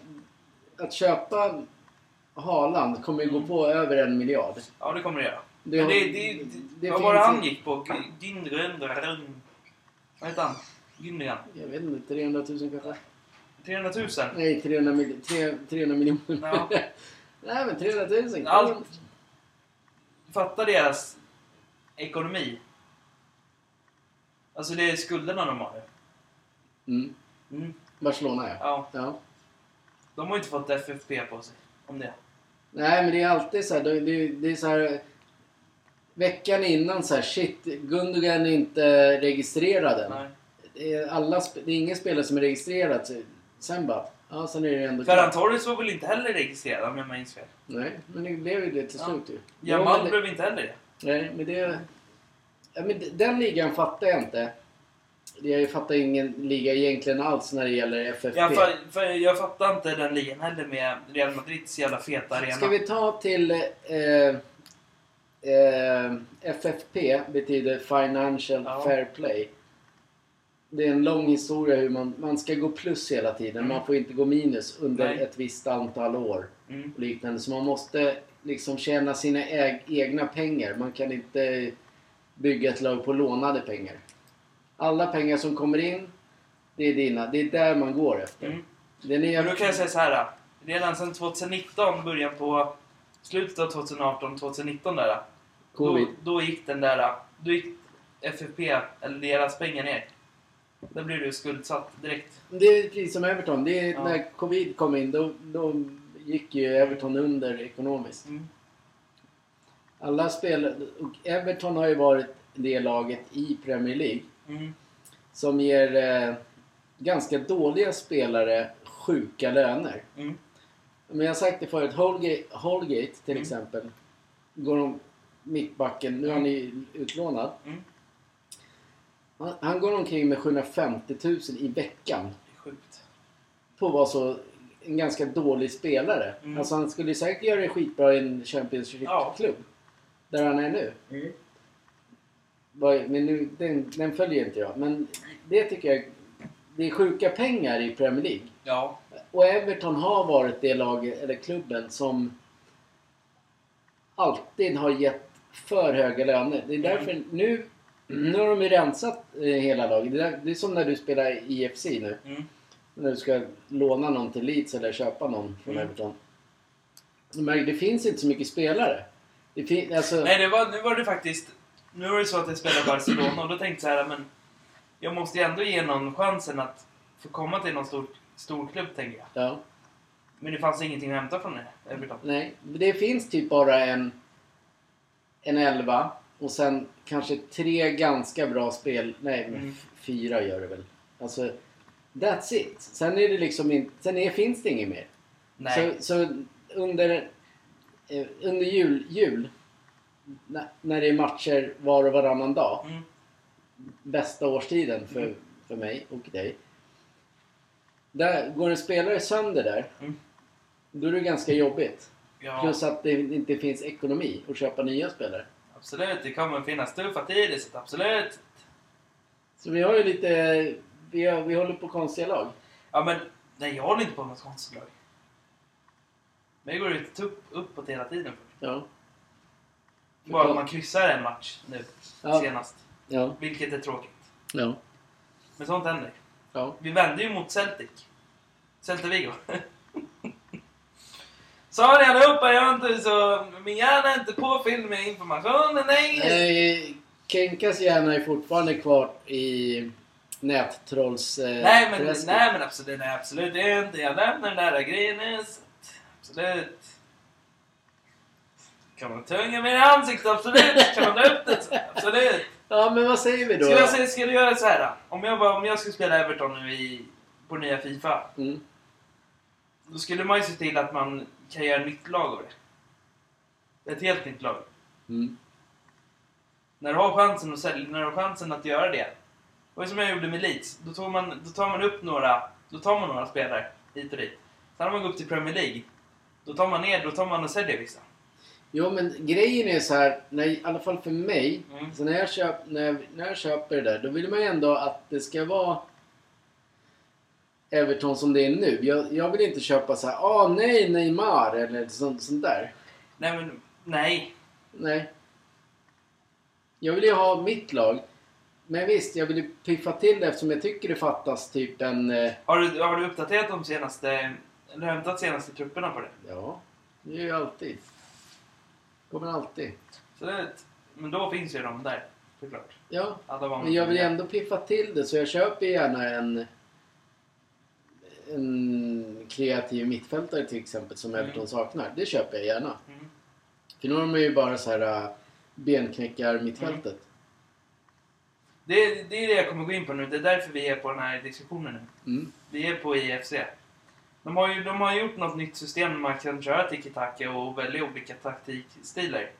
Att köpa Haaland kommer ju gå på över en miljard. Ja det kommer det göra. Det Men det, det, det, det vad var det han gick på? Gündogan? Vad heter han? Gündogan? Jag vet inte, 300 000 kanske? 300 000? Nej, 300, mil, tre- 300 miljoner. Ja. Nej, men 300 000. Allt. Fatta deras ekonomi. Alltså det är skulderna de har. Mm. Mm. Barcelona, ja. Ja, ja. de har ju inte fått FFP på sig. Om det. Nej, men det är alltid så här. Det, det, det är så här. Veckan innan så här, shit, Gundogan är inte registrerad än. Nej. Det är, alla, det är ingen spelare som är registrerad. Sen bara, ja sen är det ändå Ferran Torres var väl inte heller registrerad om jag minns fel? Nej, men det blev ju det till Ja. slut ju. Jo, Jamal blev inte heller det. Nej, men det... Ja, men den ligan fattar jag inte. Jag fattar ingen liga egentligen alls när det gäller FFP. Jag, fa- jag fattar inte den ligan heller med Real Madrids jävla feta arena. Ska vi ta till... Eh, eh, FFP betyder Financial Ja. Fair Play. Det är en lång historia hur man, man ska gå plus hela tiden. Mm. Man får inte gå minus under Nej. ett visst antal år. Mm. och liknande. Så man måste liksom tjäna sina äg- egna pengar. Man kan inte bygga ett lag på lånade pengar. Alla pengar som kommer in, det är dina. Det är där man går efter. Mm. Det nya... Då kan jag säga så här. Redan sedan 2019, början på slutet av 2018, 2019 där. Covid. Då, då gick den där, då gick FFP, eller deras pengar ner. Då blir du skuldsatt direkt. Det är precis som Everton. Det är, Ja. När Covid kom in, då, då gick ju Everton under ekonomiskt. Mm. Alla. Och Everton har ju varit det laget i Premier League Mm. som ger eh, ganska dåliga spelare sjuka löner. Mm. Men jag har sagt det förut, Holgate, Holgate till Mm. exempel. Går de mittbacken, nu är han ju utlånad. Mm. Han, han går omkring med 750 000 i veckan. Sjukt. På att vara så en ganska dålig spelare. Mm. Alltså han skulle säkert göra det skitbra i en Championship-klubb. Där han är nu. Vad- Men nu, den, den följer inte jag. Men det tycker jag, det är sjuka pengar i Premier League. Ja. Och Everton har varit det laget, eller klubben, som alltid har gett för höga löner. Det är därför nu, nu har de ju rensat eh, hela laget. Det, är, det är som när du spelar i IFC nu. Mm. När du ska låna någon till Leeds eller köpa någon från Mm. Everton. Du märker, det finns inte så mycket spelare. Det fin, alltså, Nej, det var, nu var det faktiskt... Nu var det så att jag spelade Barcelona och då tänkte jag så här, men... Jag måste ju ändå ge någon chansen att få komma till någon stor, stor klubb, tänker jag. ja, Men det fanns ingenting att hämta från det, Everton. nej, det finns typ bara en, en elva och sen kanske tre ganska bra spel. Nej, Mm. fyra gör det väl. Alltså, that's it. Sen är det liksom inte, sen är, finns det inget mer. Nej. Så, så under, eh, under jul, jul när, när det är matcher var och varannan dag. Mm. Bästa årstiden för, Mm. för mig och dig. Där går en spelare sönder där. Mm. Då är det ganska jobbigt. Ja, Plus att det inte finns ekonomi att köpa nya spelare. Absolut. Det kommer finnas tuffa tider, så absolut. Så vi har ju lite... Vi, har, vi håller på konstiga lag. Ja, men nej, jag håller inte på med något konstigt lag. Men jag går ut upp, uppåt hela tiden. Ja. Bara att man kryssar en match nu, Ja. senast. Ja. Vilket är tråkigt. Ja. Men sånt händer. Ja. Vi vände ju mot Celtic. Celta Vigo. Sorry allihopa, jag inte så... Min hjärna är inte påfylld med information. Nej. Eh, Kenkas hjärna är fortfarande kvar i nättrolls... Eh, Nej men, träsket. nej men absolut, nej, absolut inte. Jag lämnar den där grejen nu. Absolut. Kan man tunga mig i ansiktet? Absolut. Kan man dra upp det? Absolut. Ja, men vad säger vi då? Ska jag, ska du göra så här då? Om jag, bara, om jag skulle spela Everton nu i, på nya Fifa. Mm. Då skulle man ju se till att man kan göra ett nytt lag av det. Ett helt nytt lag. Mm. När du har chansen att sälja, när du har chansen att göra det. Ju som jag gjorde med Leeds. Då, tog man, då tar man upp några, då tar man några spelare hit och dit. Sen när man går upp till Premier League. Då tar man ner, då tar man och säljer vissa. Jo, men grejen är så här, när, i alla fall för mig. Mm. Så när jag, köp, när, jag, när jag köper det där, då vill man ju ändå att det ska vara Everton som det är nu. Jag, jag vill inte köpa så här, ah nej, Neymar eller sånt, sånt där. Nej men, nej. Nej. Jag vill ju ha mitt lag. Men visst, jag vill ju piffa till det eftersom jag tycker det fattas typ en... Eh, Har du, har du uppdaterat de senaste, eller hämtat senaste trupperna på det? ja, det är ju alltid. Kommer alltid. Så det, men då finns ju de där, såklart. Ja, men jag vill ju ändå piffa till det så jag köper gärna en en kreativ mittfältare till exempel som Mm. Everton saknar. Det köper jag gärna. Mm. För nu har de ju bara så här äh, benknäckar mittfältet. Det, det är det jag kommer gå in på nu. Det är därför vi är på den här diskussionen nu. Mm. Vi är på IFC. De har ju de har gjort något nytt system där man kan köra tiki-taka och välja olika taktikstilar.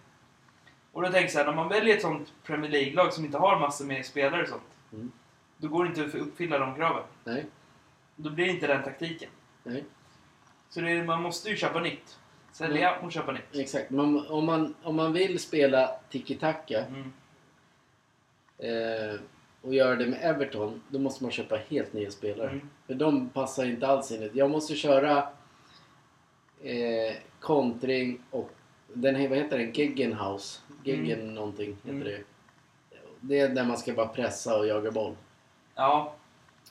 Och då tänker jag så här, när man väljer ett sånt Premier League-lag som inte har massor med spelare och sånt. Mm. Då går det inte att uppfylla de kraven. Nej, Då blir det inte den taktiken. nej. Så det man måste ju köpa nytt. Sälja och köpa nytt. Exakt. Man, om, man, om man vill spela tiki-taka Mm. eh, och göra det med Everton, då måste man köpa helt nya spelare. Mm. För de passar inte alls in. Jag måste köra eh, kontring och den, vad heter den? Geggenhaus. Geggen någonting heter Mm. det. Det är där man ska bara pressa och jaga boll. Ja.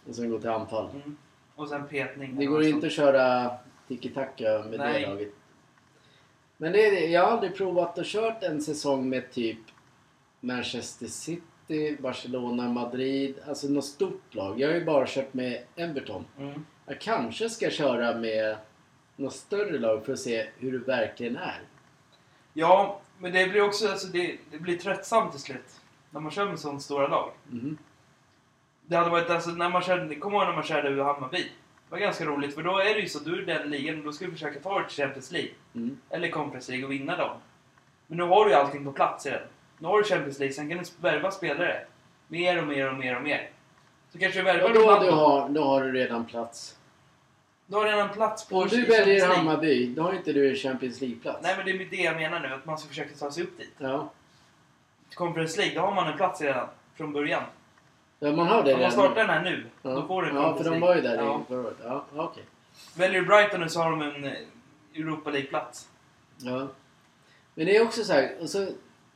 Och sen gå till anfall. Mm. Och sen petning. Det går inte att köra tiki-taka med Nej. det laget. Men det är, jag har aldrig provat att kört en säsong med typ Manchester City, Barcelona, Madrid. Alltså något stort lag. Jag har ju bara kört med Everton. Mm. Jag kanske ska köra med något större lag för att se hur det verkligen är. Ja, men det blir också alltså, det, det blir tröttsamt till slut. När man kör med sådana stora lag. Mhm. Det hade varit alltså när man körde, kom ihåg när man körde ur Hammarby. Det var ganska roligt för då är det ju så, du är den ligan och då ska du försöka ta dig till Champions League. Mm. Eller Conference League och vinna dem. Men nu har du ju allting på plats redan. Nu har du Champions League, sen kan du värva spelare. Mer och mer och mer och mer. Så kanske du värvar Och då, du har, då har du redan plats. Du har redan plats på Om du väljer Champions. Hammarby, då har inte du Champions League-plats. Nej men det är det jag menar nu, att man ska försöka ta sig upp dit. Ja. Conference League, då har man en plats redan från början. Ja, man har det Om man redan. startar den här nu, Ja. då får du en Ja, för Conference de League. var ju där ja. i förra året. Ja, okej. Väljer du Brighton nu så har de en eh, Europa League-plats. Ja. Men det är också så här, och så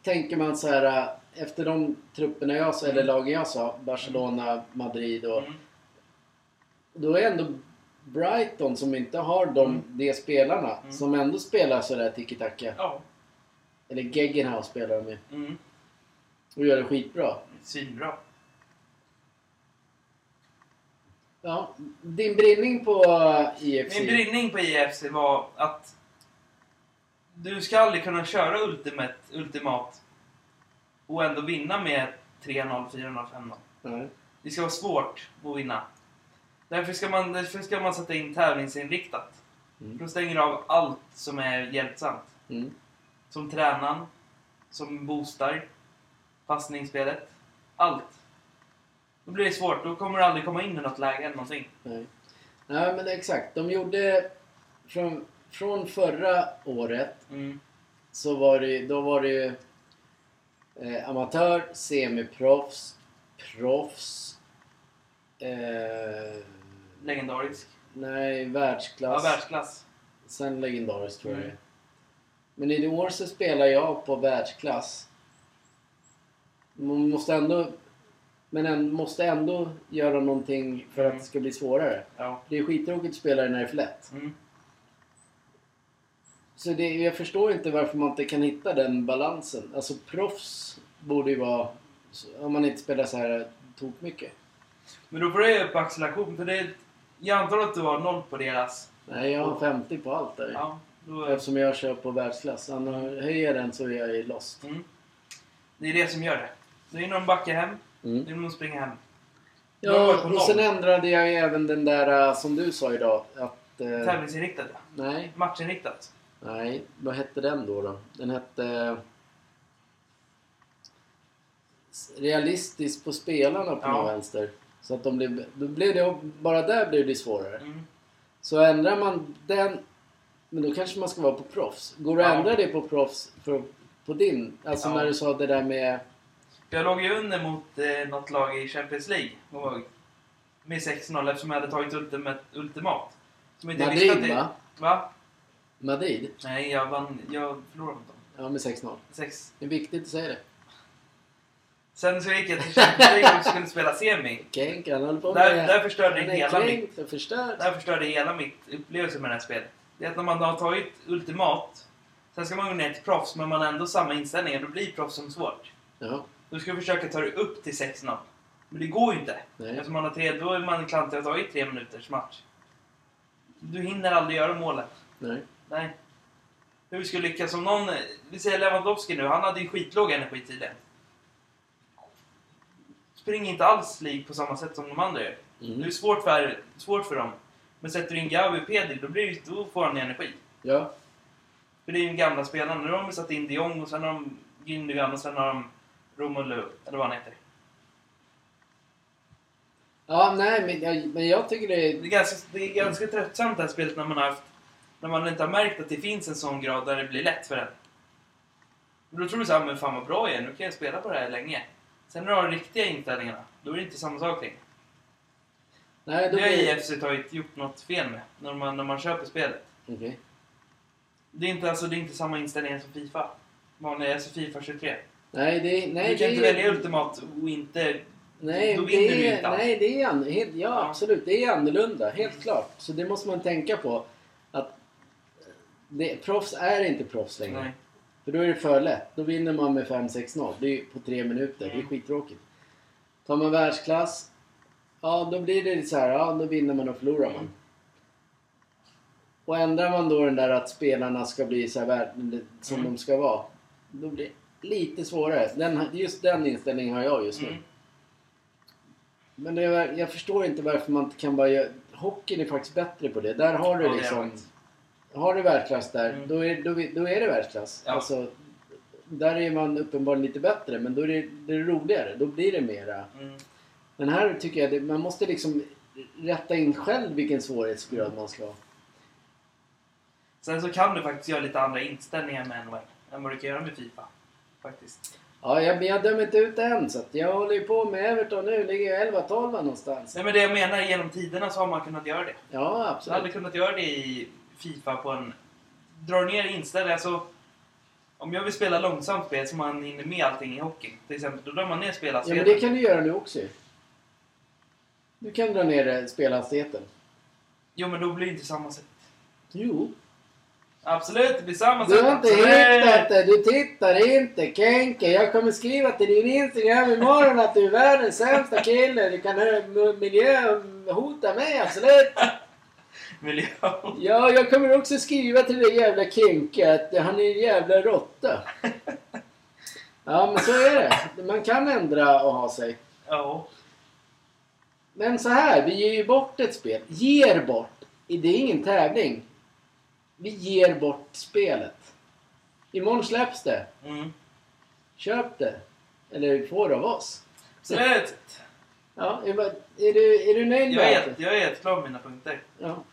tänker man så här äh, efter de trupperna jag sa, eller lagen jag sa, Barcelona, Madrid och... Mm. Då är ändå Brighton som inte har de, Mm. de spelarna, Mm. som ändå spelar sådär tiki-taka. Ja. Eller Geggenhaus spelar de med. Mm. Och gör det skitbra. Svinbra. Ja, din brinning på IFC. Min brinning på IFC var att du ska aldrig kunna köra ultimate, ultimat och ändå vinna med 3-0, 4-0, 5-0. Nej. Det ska vara svårt att vinna. Därför ska man, därför ska man sätta in tävlingsinriktat. Mm. Då stänger du av allt som är hjälpsamt. Mm. Som tränaren, som boostar, passningsspelet. Allt. Då blir det svårt. Då kommer du aldrig komma in i något läge eller någonting. Nej. Nej, men exakt. De gjorde... Från, från förra året Mm. så var det, då var det ju eh, amatör, semiproffs, proffs, eh, Legendarisk. nej, Ja, världsklass. världsklass. Sen legendariskt tror jag Mm. Men i år så spelar jag på världsklass. Man måste ändå... Men en, måste ändå göra någonting för att Mm. det ska bli svårare. Ja. Det är skittråkigt att spela när det är för lätt. Mm. Så det, jag förstår inte varför man inte kan hitta den balansen. Alltså proffs borde ju vara... Om man inte spelar så här tok mycket. Men då får du ge upp acceleration. För det, jag antar att du har noll på deras. Nej, jag har 50 på allt där. Ja, då, Eftersom jag kör på världsklass. Annars höjer jag den så är jag lost. mm. Det är det som gör det. Det är när de backar hem. Mm. När de springer hem. Ja, och sen ändrade jag ju även den där äh, som du sa idag. Att... Eh, Tävlingsinriktat ja. nej, Matchinriktat. nej. Vad hette den då? då? Den hette... Realistiskt på spelarna på Ja. någon vänster. Så att de blev... Då blev det, bara där blev det svårare. Mm. Så ändrar man den... Men då kanske man ska vara på proffs. Går det att Ja. ändra det på proffs för, på din? Alltså Ja. när du sa det där med... Jag låg ju under mot eh, något lag i Champions League. kommer. Med 6-0 eftersom jag hade tagit ultimat. ultimat. Som inte visste att Madrid det- va? Va? Madrid? Nej, jag vann. Jag förlorade mot dem. Ja, med 6-0. 6. Det är viktigt att säga det. Sen så gick jag till Champions League och skulle spela semi. Kenk, han håller på Där, med... där förstörde han hela mitt kränkt och förstörd. Det här förstörde hela mitt upplevelse med det här spelet. Det är att när man har tagit ultimat, sen ska man gå ner till proffs, men man har ändå samma inställning. Då blir proffs som svårt. Ja, Då ska du försöka ta dig upp till 6-0. Men det går ju inte. nej. Eftersom man har tre, då är man klantig och har tagit tre minuters match. Du hinner aldrig göra målet. nej. Nej. Hur ska du lyckas? Om någon, vi säger Lewandowski nu, han hade ju skitlåg energi tidigare. Springer inte alls lik på samma sätt som de andra gör. Det är Mm. svårt för, svårt för dem. Men sätter du in Gavi och Pedri, då, blir, det- då får han energi. Ja, För det är ju gamla spelarna. Nu har de satt in de Jong och sen har de Gündogan och sen har de Romelu, eller vad han heter. ja nej men jag, men jag tycker det Det är... är ganska, det är ganska tröttsamt det här spelet när man har haft När man inte har märkt att det finns en sån grad där det blir lätt för en. Då tror du såhär, men fan vad bra jag är, nu kan jag spela på det här länge. Sen när du har de riktiga inställningarna, då är det inte samma sak längre. Nej, då Det har blir... IFC tagit, gjort något fel med, när man, när man köper spelet. Okej. Det är inte, alltså, det är inte samma inställningar som Fifa. Vanliga, alltså Fifa 23. Nej, det, nej, du kan det inte välja Ultimat och inte... Nej, Då vinner det du inte alls. nej, det är an, helt, ja, Ja. absolut. Det är annorlunda, helt klart. Så det måste man tänka på. Att det, proffs är inte proffs längre. Nej. För då är det för lätt. Då vinner man med 5-6-0. Det är på tre minuter. Det är Mm. skittråkigt. Tar man världsklass, ja då blir det så här, ja då vinner man och förlorar man. Mm. Och ändrar man då den där att spelarna ska bli så här som Mm. de ska vara. Då blir lite svårare. Den, just den inställningen har jag just nu. Mm. Men är, jag förstår inte varför man inte kan bara göra... Hockeyn är faktiskt bättre på det. Där har du Ja, liksom... Har du världsklass där, Mm. då, är, då, då är det världsklass. Ja. Alltså, där är man uppenbarligen lite bättre, men då är det, det är roligare. Då blir det mera... Mm. Men här tycker jag det, man måste liksom rätta in själv vilken svårighetsgrad man ska ha. Sen så kan du faktiskt göra lite andra inställningar med NHL än vad du kan göra med Fifa. Faktiskt. Ja, jag, men jag dömer inte ut än, så att jag håller ju på med Everton nu. Ligger jag 11-12 någonstans. Nej men det jag menar, genom tiderna så har man kunnat göra det. Ja, Du hade absolut. kunnat göra det i Fifa på en... Drar ner inställningar så... Om jag vill spela långsamt spel så man hinner med allting i hockey. Till exempel, då drar man ner Ja, spelarspelen. men det kan du göra nu också ju. Du kan dra ner spelhastigheten. Jo men då blir det inte samma sätt. Jo. Absolut, samma Du har inte hittat det, du tittar inte Kenke. Jag kommer skriva till din Instagram imorgon att du är världens sämsta kille. Du kan eh, miljöhota mig, absolut. Miljö. Ja, jag kommer också skriva till det jävla Kenke att han är en jävla råtta. Ja, men så är det. Man kan ändra och ha sig. Ja. Men så här, vi ger ju bort ett spel. Ger bort. Det är ingen tävling. Vi ger bort spelet. Imorgon släpps det. Mm. Köp det. Eller få det av oss. Absolut. Ja, är, är, du, är du nöjd Jag med är, allt? jag är helt klar med mina punkter. Ja.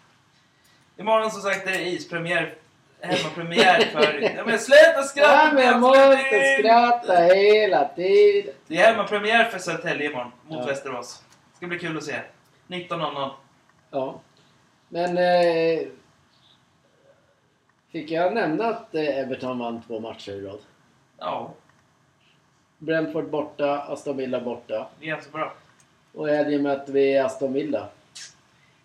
Imorgon som sagt är det ispremiär. Hemmapremiär för... Ja men sluta skratta! Ja, men jag måste skratta hela tiden. Det är hemmapremiär för Södertälje imorgon mot Ja. Västerås. Ska bli kul att se. 19.00. Ja. Men... Eh, fick jag nämna att eh, Everton vann två matcher i rad? Ja, Brentford borta, Aston Villa borta. det är ganska bra. Och i helgen möter vi Aston Villa.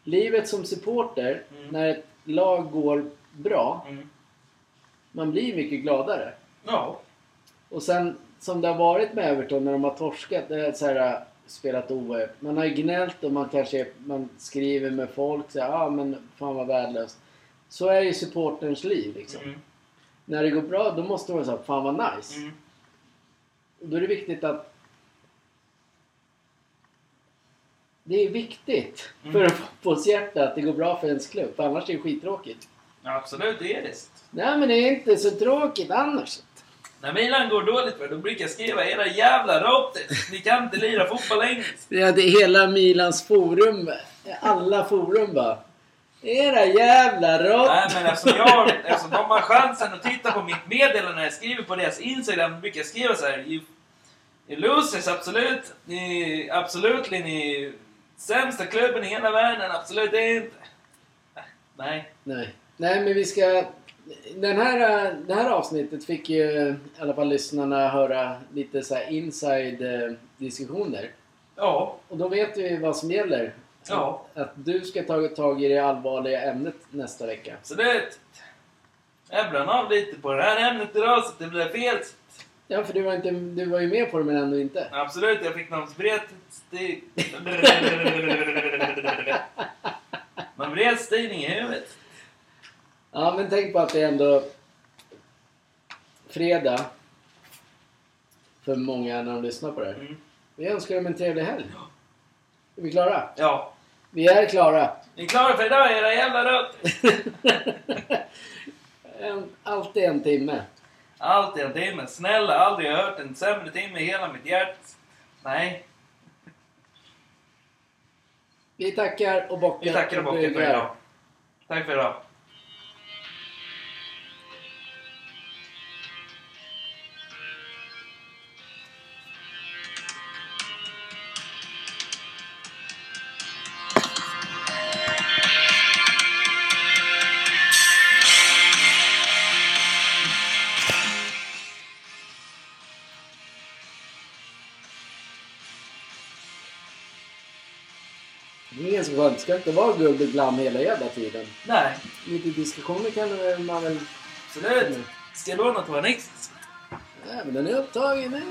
Livet som supporter, Mm. när ett lag går bra, Mm. man blir mycket gladare. Ja. Och sen som det har varit med Everton när de har torskat, det är så här, äh, spelat oavgjort. Man har ju gnällt och man kanske man skriver med folk så ja ah, men fan vad värdelöst. Så är ju supporterns liv liksom. Mm. När det går bra då måste man säga fan vad nice. Mm. Då är det viktigt att det är viktigt Mm. för en fotbollshjärta att det går bra för ens klubb. För annars är det skittråkigt. Ja, absolut, det är det. Nej men det är inte så tråkigt annars. När Milan går dåligt för då brukar jag skriva era jävla råttor. Ni kan inte lira fotboll engelskt. Ja, det är hela Milans forum. Alla forum bara. Era jävla rått. Nej men eftersom jag, eftersom de har chansen att titta på mitt meddelande när jag skriver på deras Instagram, brukar jag skriva så här. You, you losers, absolut. Ni, absolut, ni sämsta klubben i hela världen, absolut inte. Nej. Nej. Nej, men vi ska... Den här, det här avsnittet fick ju i alla fall lyssnarna höra lite så här inside eh, diskussioner. Ja. Och då vet vi vad som gäller. Ja. Att, du ska ta tag i det allvarliga ämnet nästa vecka. Så det... Jag brann av lite på det här ämnet idag så det blev fel. Ja, för du var, inte, du var ju med på det men ändå inte. Absolut, jag fick sti... Någon bred stigning i huvudet. Ja, men tänk på att det är ändå fredag. För många när de lyssnar på det här. Mm. Vi önskar dem en trevlig helg. Är vi klara? Ja. Vi är klara. Ni är klara för idag era jävla rötter? En, alltid en timme. Allt i en timme. Snälla, aldrig har jag hört en sämre timme i hela mitt hjärta. Nej. Vi tackar och bockar. Vi tackar och bockar för idag. Tack för idag. Det ska inte vara guld och glam hela jävla tiden. Nej, Lite diskussioner kan man väl... absolut. Ska jag låna Nixon? Nej, men den är upptagen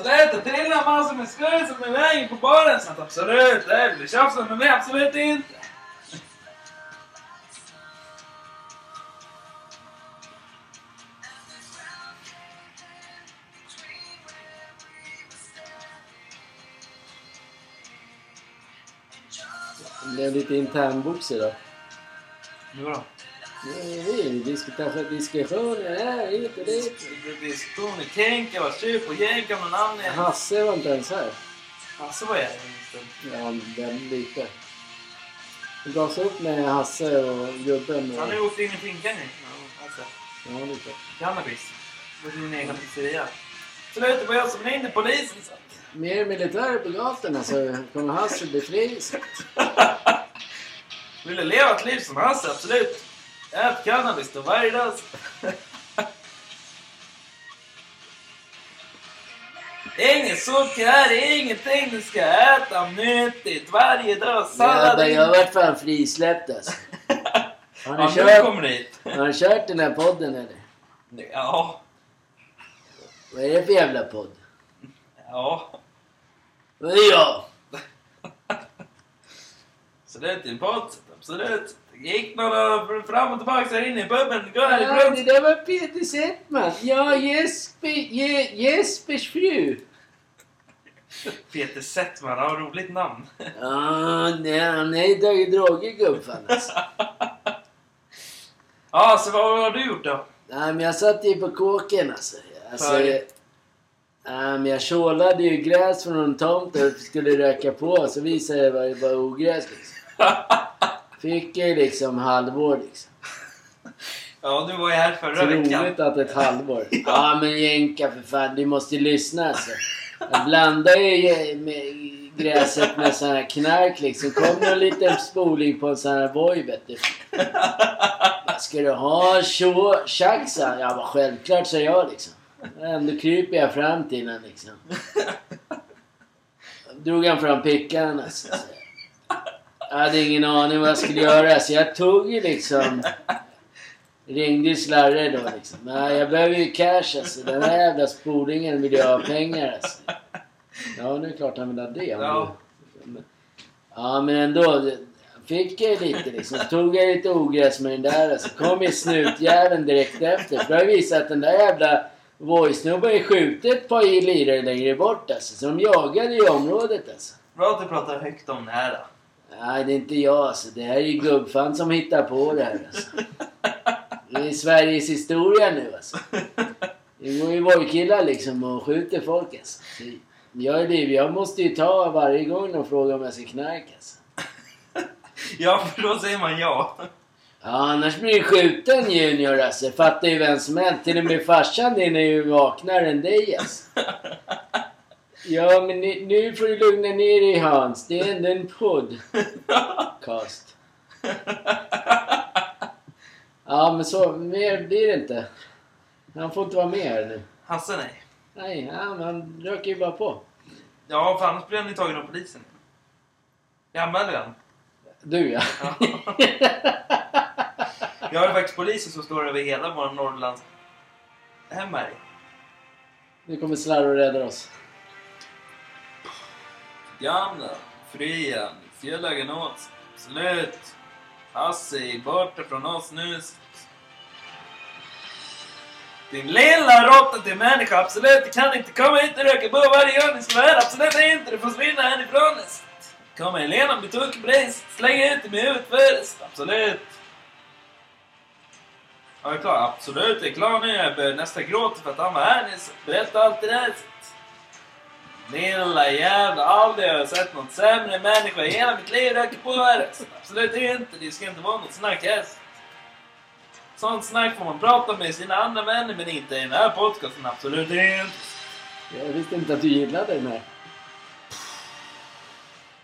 Så det trillar massor med skoj som är vägen på baren. Så att absolut, det blir tjafsigt med mig absolut inte. Det blev lite internbox idag. Nu då? Diskuterar diskussioner här, hit och dit. Diskussioner, tänka, vara sur på jänka med namn igen. Hasse var inte ens här. Alltså vad är det? Ja, väldigt lite. Det gavs upp med Hasse och gubben. Han har ju åkt in i finkan nu. Alltså, Ja, lite. cannabis. På sin egen pizzeria. Det var jag som ringde polisen så. Mer militär på gatorna så kommer Hasse bli fri. Vill du leva ett liv som Hasse? Absolut. Ät cannabis då varje dag. Inget socker här, ingenting du ska äta nyttigt varje dag. Sallad. Jag vart fan frisläppt alltså. Har ni, Ja, kört, kommer dit. har ni kört den här podden eller? Ja. Vad är det för jävla podd? Ja. Vad är jag? Så det är till podd. Absolut. Gick några fram och tillbaka här inne i puben. Gå Ja, det där var Peter Settman. Ja, Jesper, Je, Jespers fru. Peter Settman, har roligt namn. Ja, nej, han är ju tagit droger gubbfan alltså. Ja, så vad har du gjort då? Nej, men jag satt ju på kåken alltså. alltså För? men jag tjålade ju gräs från en tomt och skulle röka på. Så visade det sig att det var ogräs liksom. Fick jag ju liksom halvår liksom. Ja, du var ju här förra Så veckan. roligt att ett halvår. Ja men jänka för fan, du måste ju lyssna alltså. Jag blandar ju med gräset med sån här knark liksom. Kom någon liten spoling på en sån här Voi vet du. Vad ska du ha? Tjo, tjack. Ja men självklart sa jag liksom. Ändå kryper jag fram till honom liksom. Drog han fram pickan alltså. Jag hade ingen aning vad jag skulle göra så jag tog ju liksom Ringde ju Slarre då liksom. Nej, jag behöver ju cash alltså. Den här jävla spolingen vill jag ha pengar alltså. Ja, nu är det klart han vill ha det. Ja. Ja, men ändå. Fick jag lite liksom. Tog jag lite ogräs med den där alltså. Kom ju snutjäveln direkt efter. För det visade att den där jävla Voi-snubben är skjutit ett par lirare längre bort alltså. Så de jagade i området alltså. Bra att du pratar högt om det här då. Nej, det är inte jag alltså. Det här är ju gubbfan som hittar på det här alltså. Det är Sveriges historia nu alltså. Det går ju Voi-killar liksom och skjuter folk alltså. Så jag, är liv, jag måste ju ta varje gång de frågar om jag ska knarka alltså. Ja, för då säger man ja. Ja, annars blir det skjuten Junior alltså. Fattar ju vem som helst. Till och med farsan din är ju vaknare än dig alltså. Ja, men nu, nu får du lugna ner dig Hans. Det är ändå en podcast. Ja, men så mer blir det inte. Han får inte vara med här nu. Hasse nej. Nej, men han röker ju bara på. Ja, för annars blir han ju tagen av polisen. Jag anmäler han. Du ja. Ja. Vi har faktiskt poliser som står över hela vår Norrlands hemma. Nu kommer Slarre och räddar oss. Gamla, fria, fjällagen åt, slut. Hasse, borta från oss nu. Din lilla råtta till människa, absolut, du kan inte komma hit och röka på varje gång ni ska vara här, absolut inte, du får försvinna härifrån. Kommer Helena bli tokig på dig, släng ut dig med huvudet först, absolut. Ja, jag är klar, absolut, jag är klar nu, jag börjar nästan gråta för att han var här nyss, berätta allt det där. Lilla jävla, aldrig har jag sett något sämre människa i hela mitt liv röka på här. Absolut inte, det ska inte vara något snack här. Sånt snack får man prata med sina andra vänner men inte i den här podcasten, absolut inte. Jag visste inte att du gillade den här.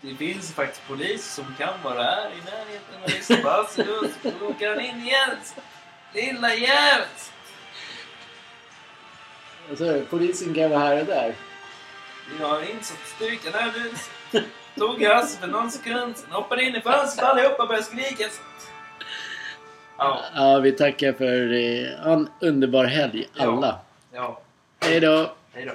Det finns faktiskt poliser som kan vara här i närheten och lyssna på Lund, så åker han in igen. Lilla jävel! Alltså, polisen kan vara här och där. Vi har insatt styrkan här nu. Tog Hasse för någon sekund, sen hoppade in i fönstret allihopa och började skrika. Ja, Ja, vi tackar för eh, en underbar helg, alla. ja. Hej då! Hej då.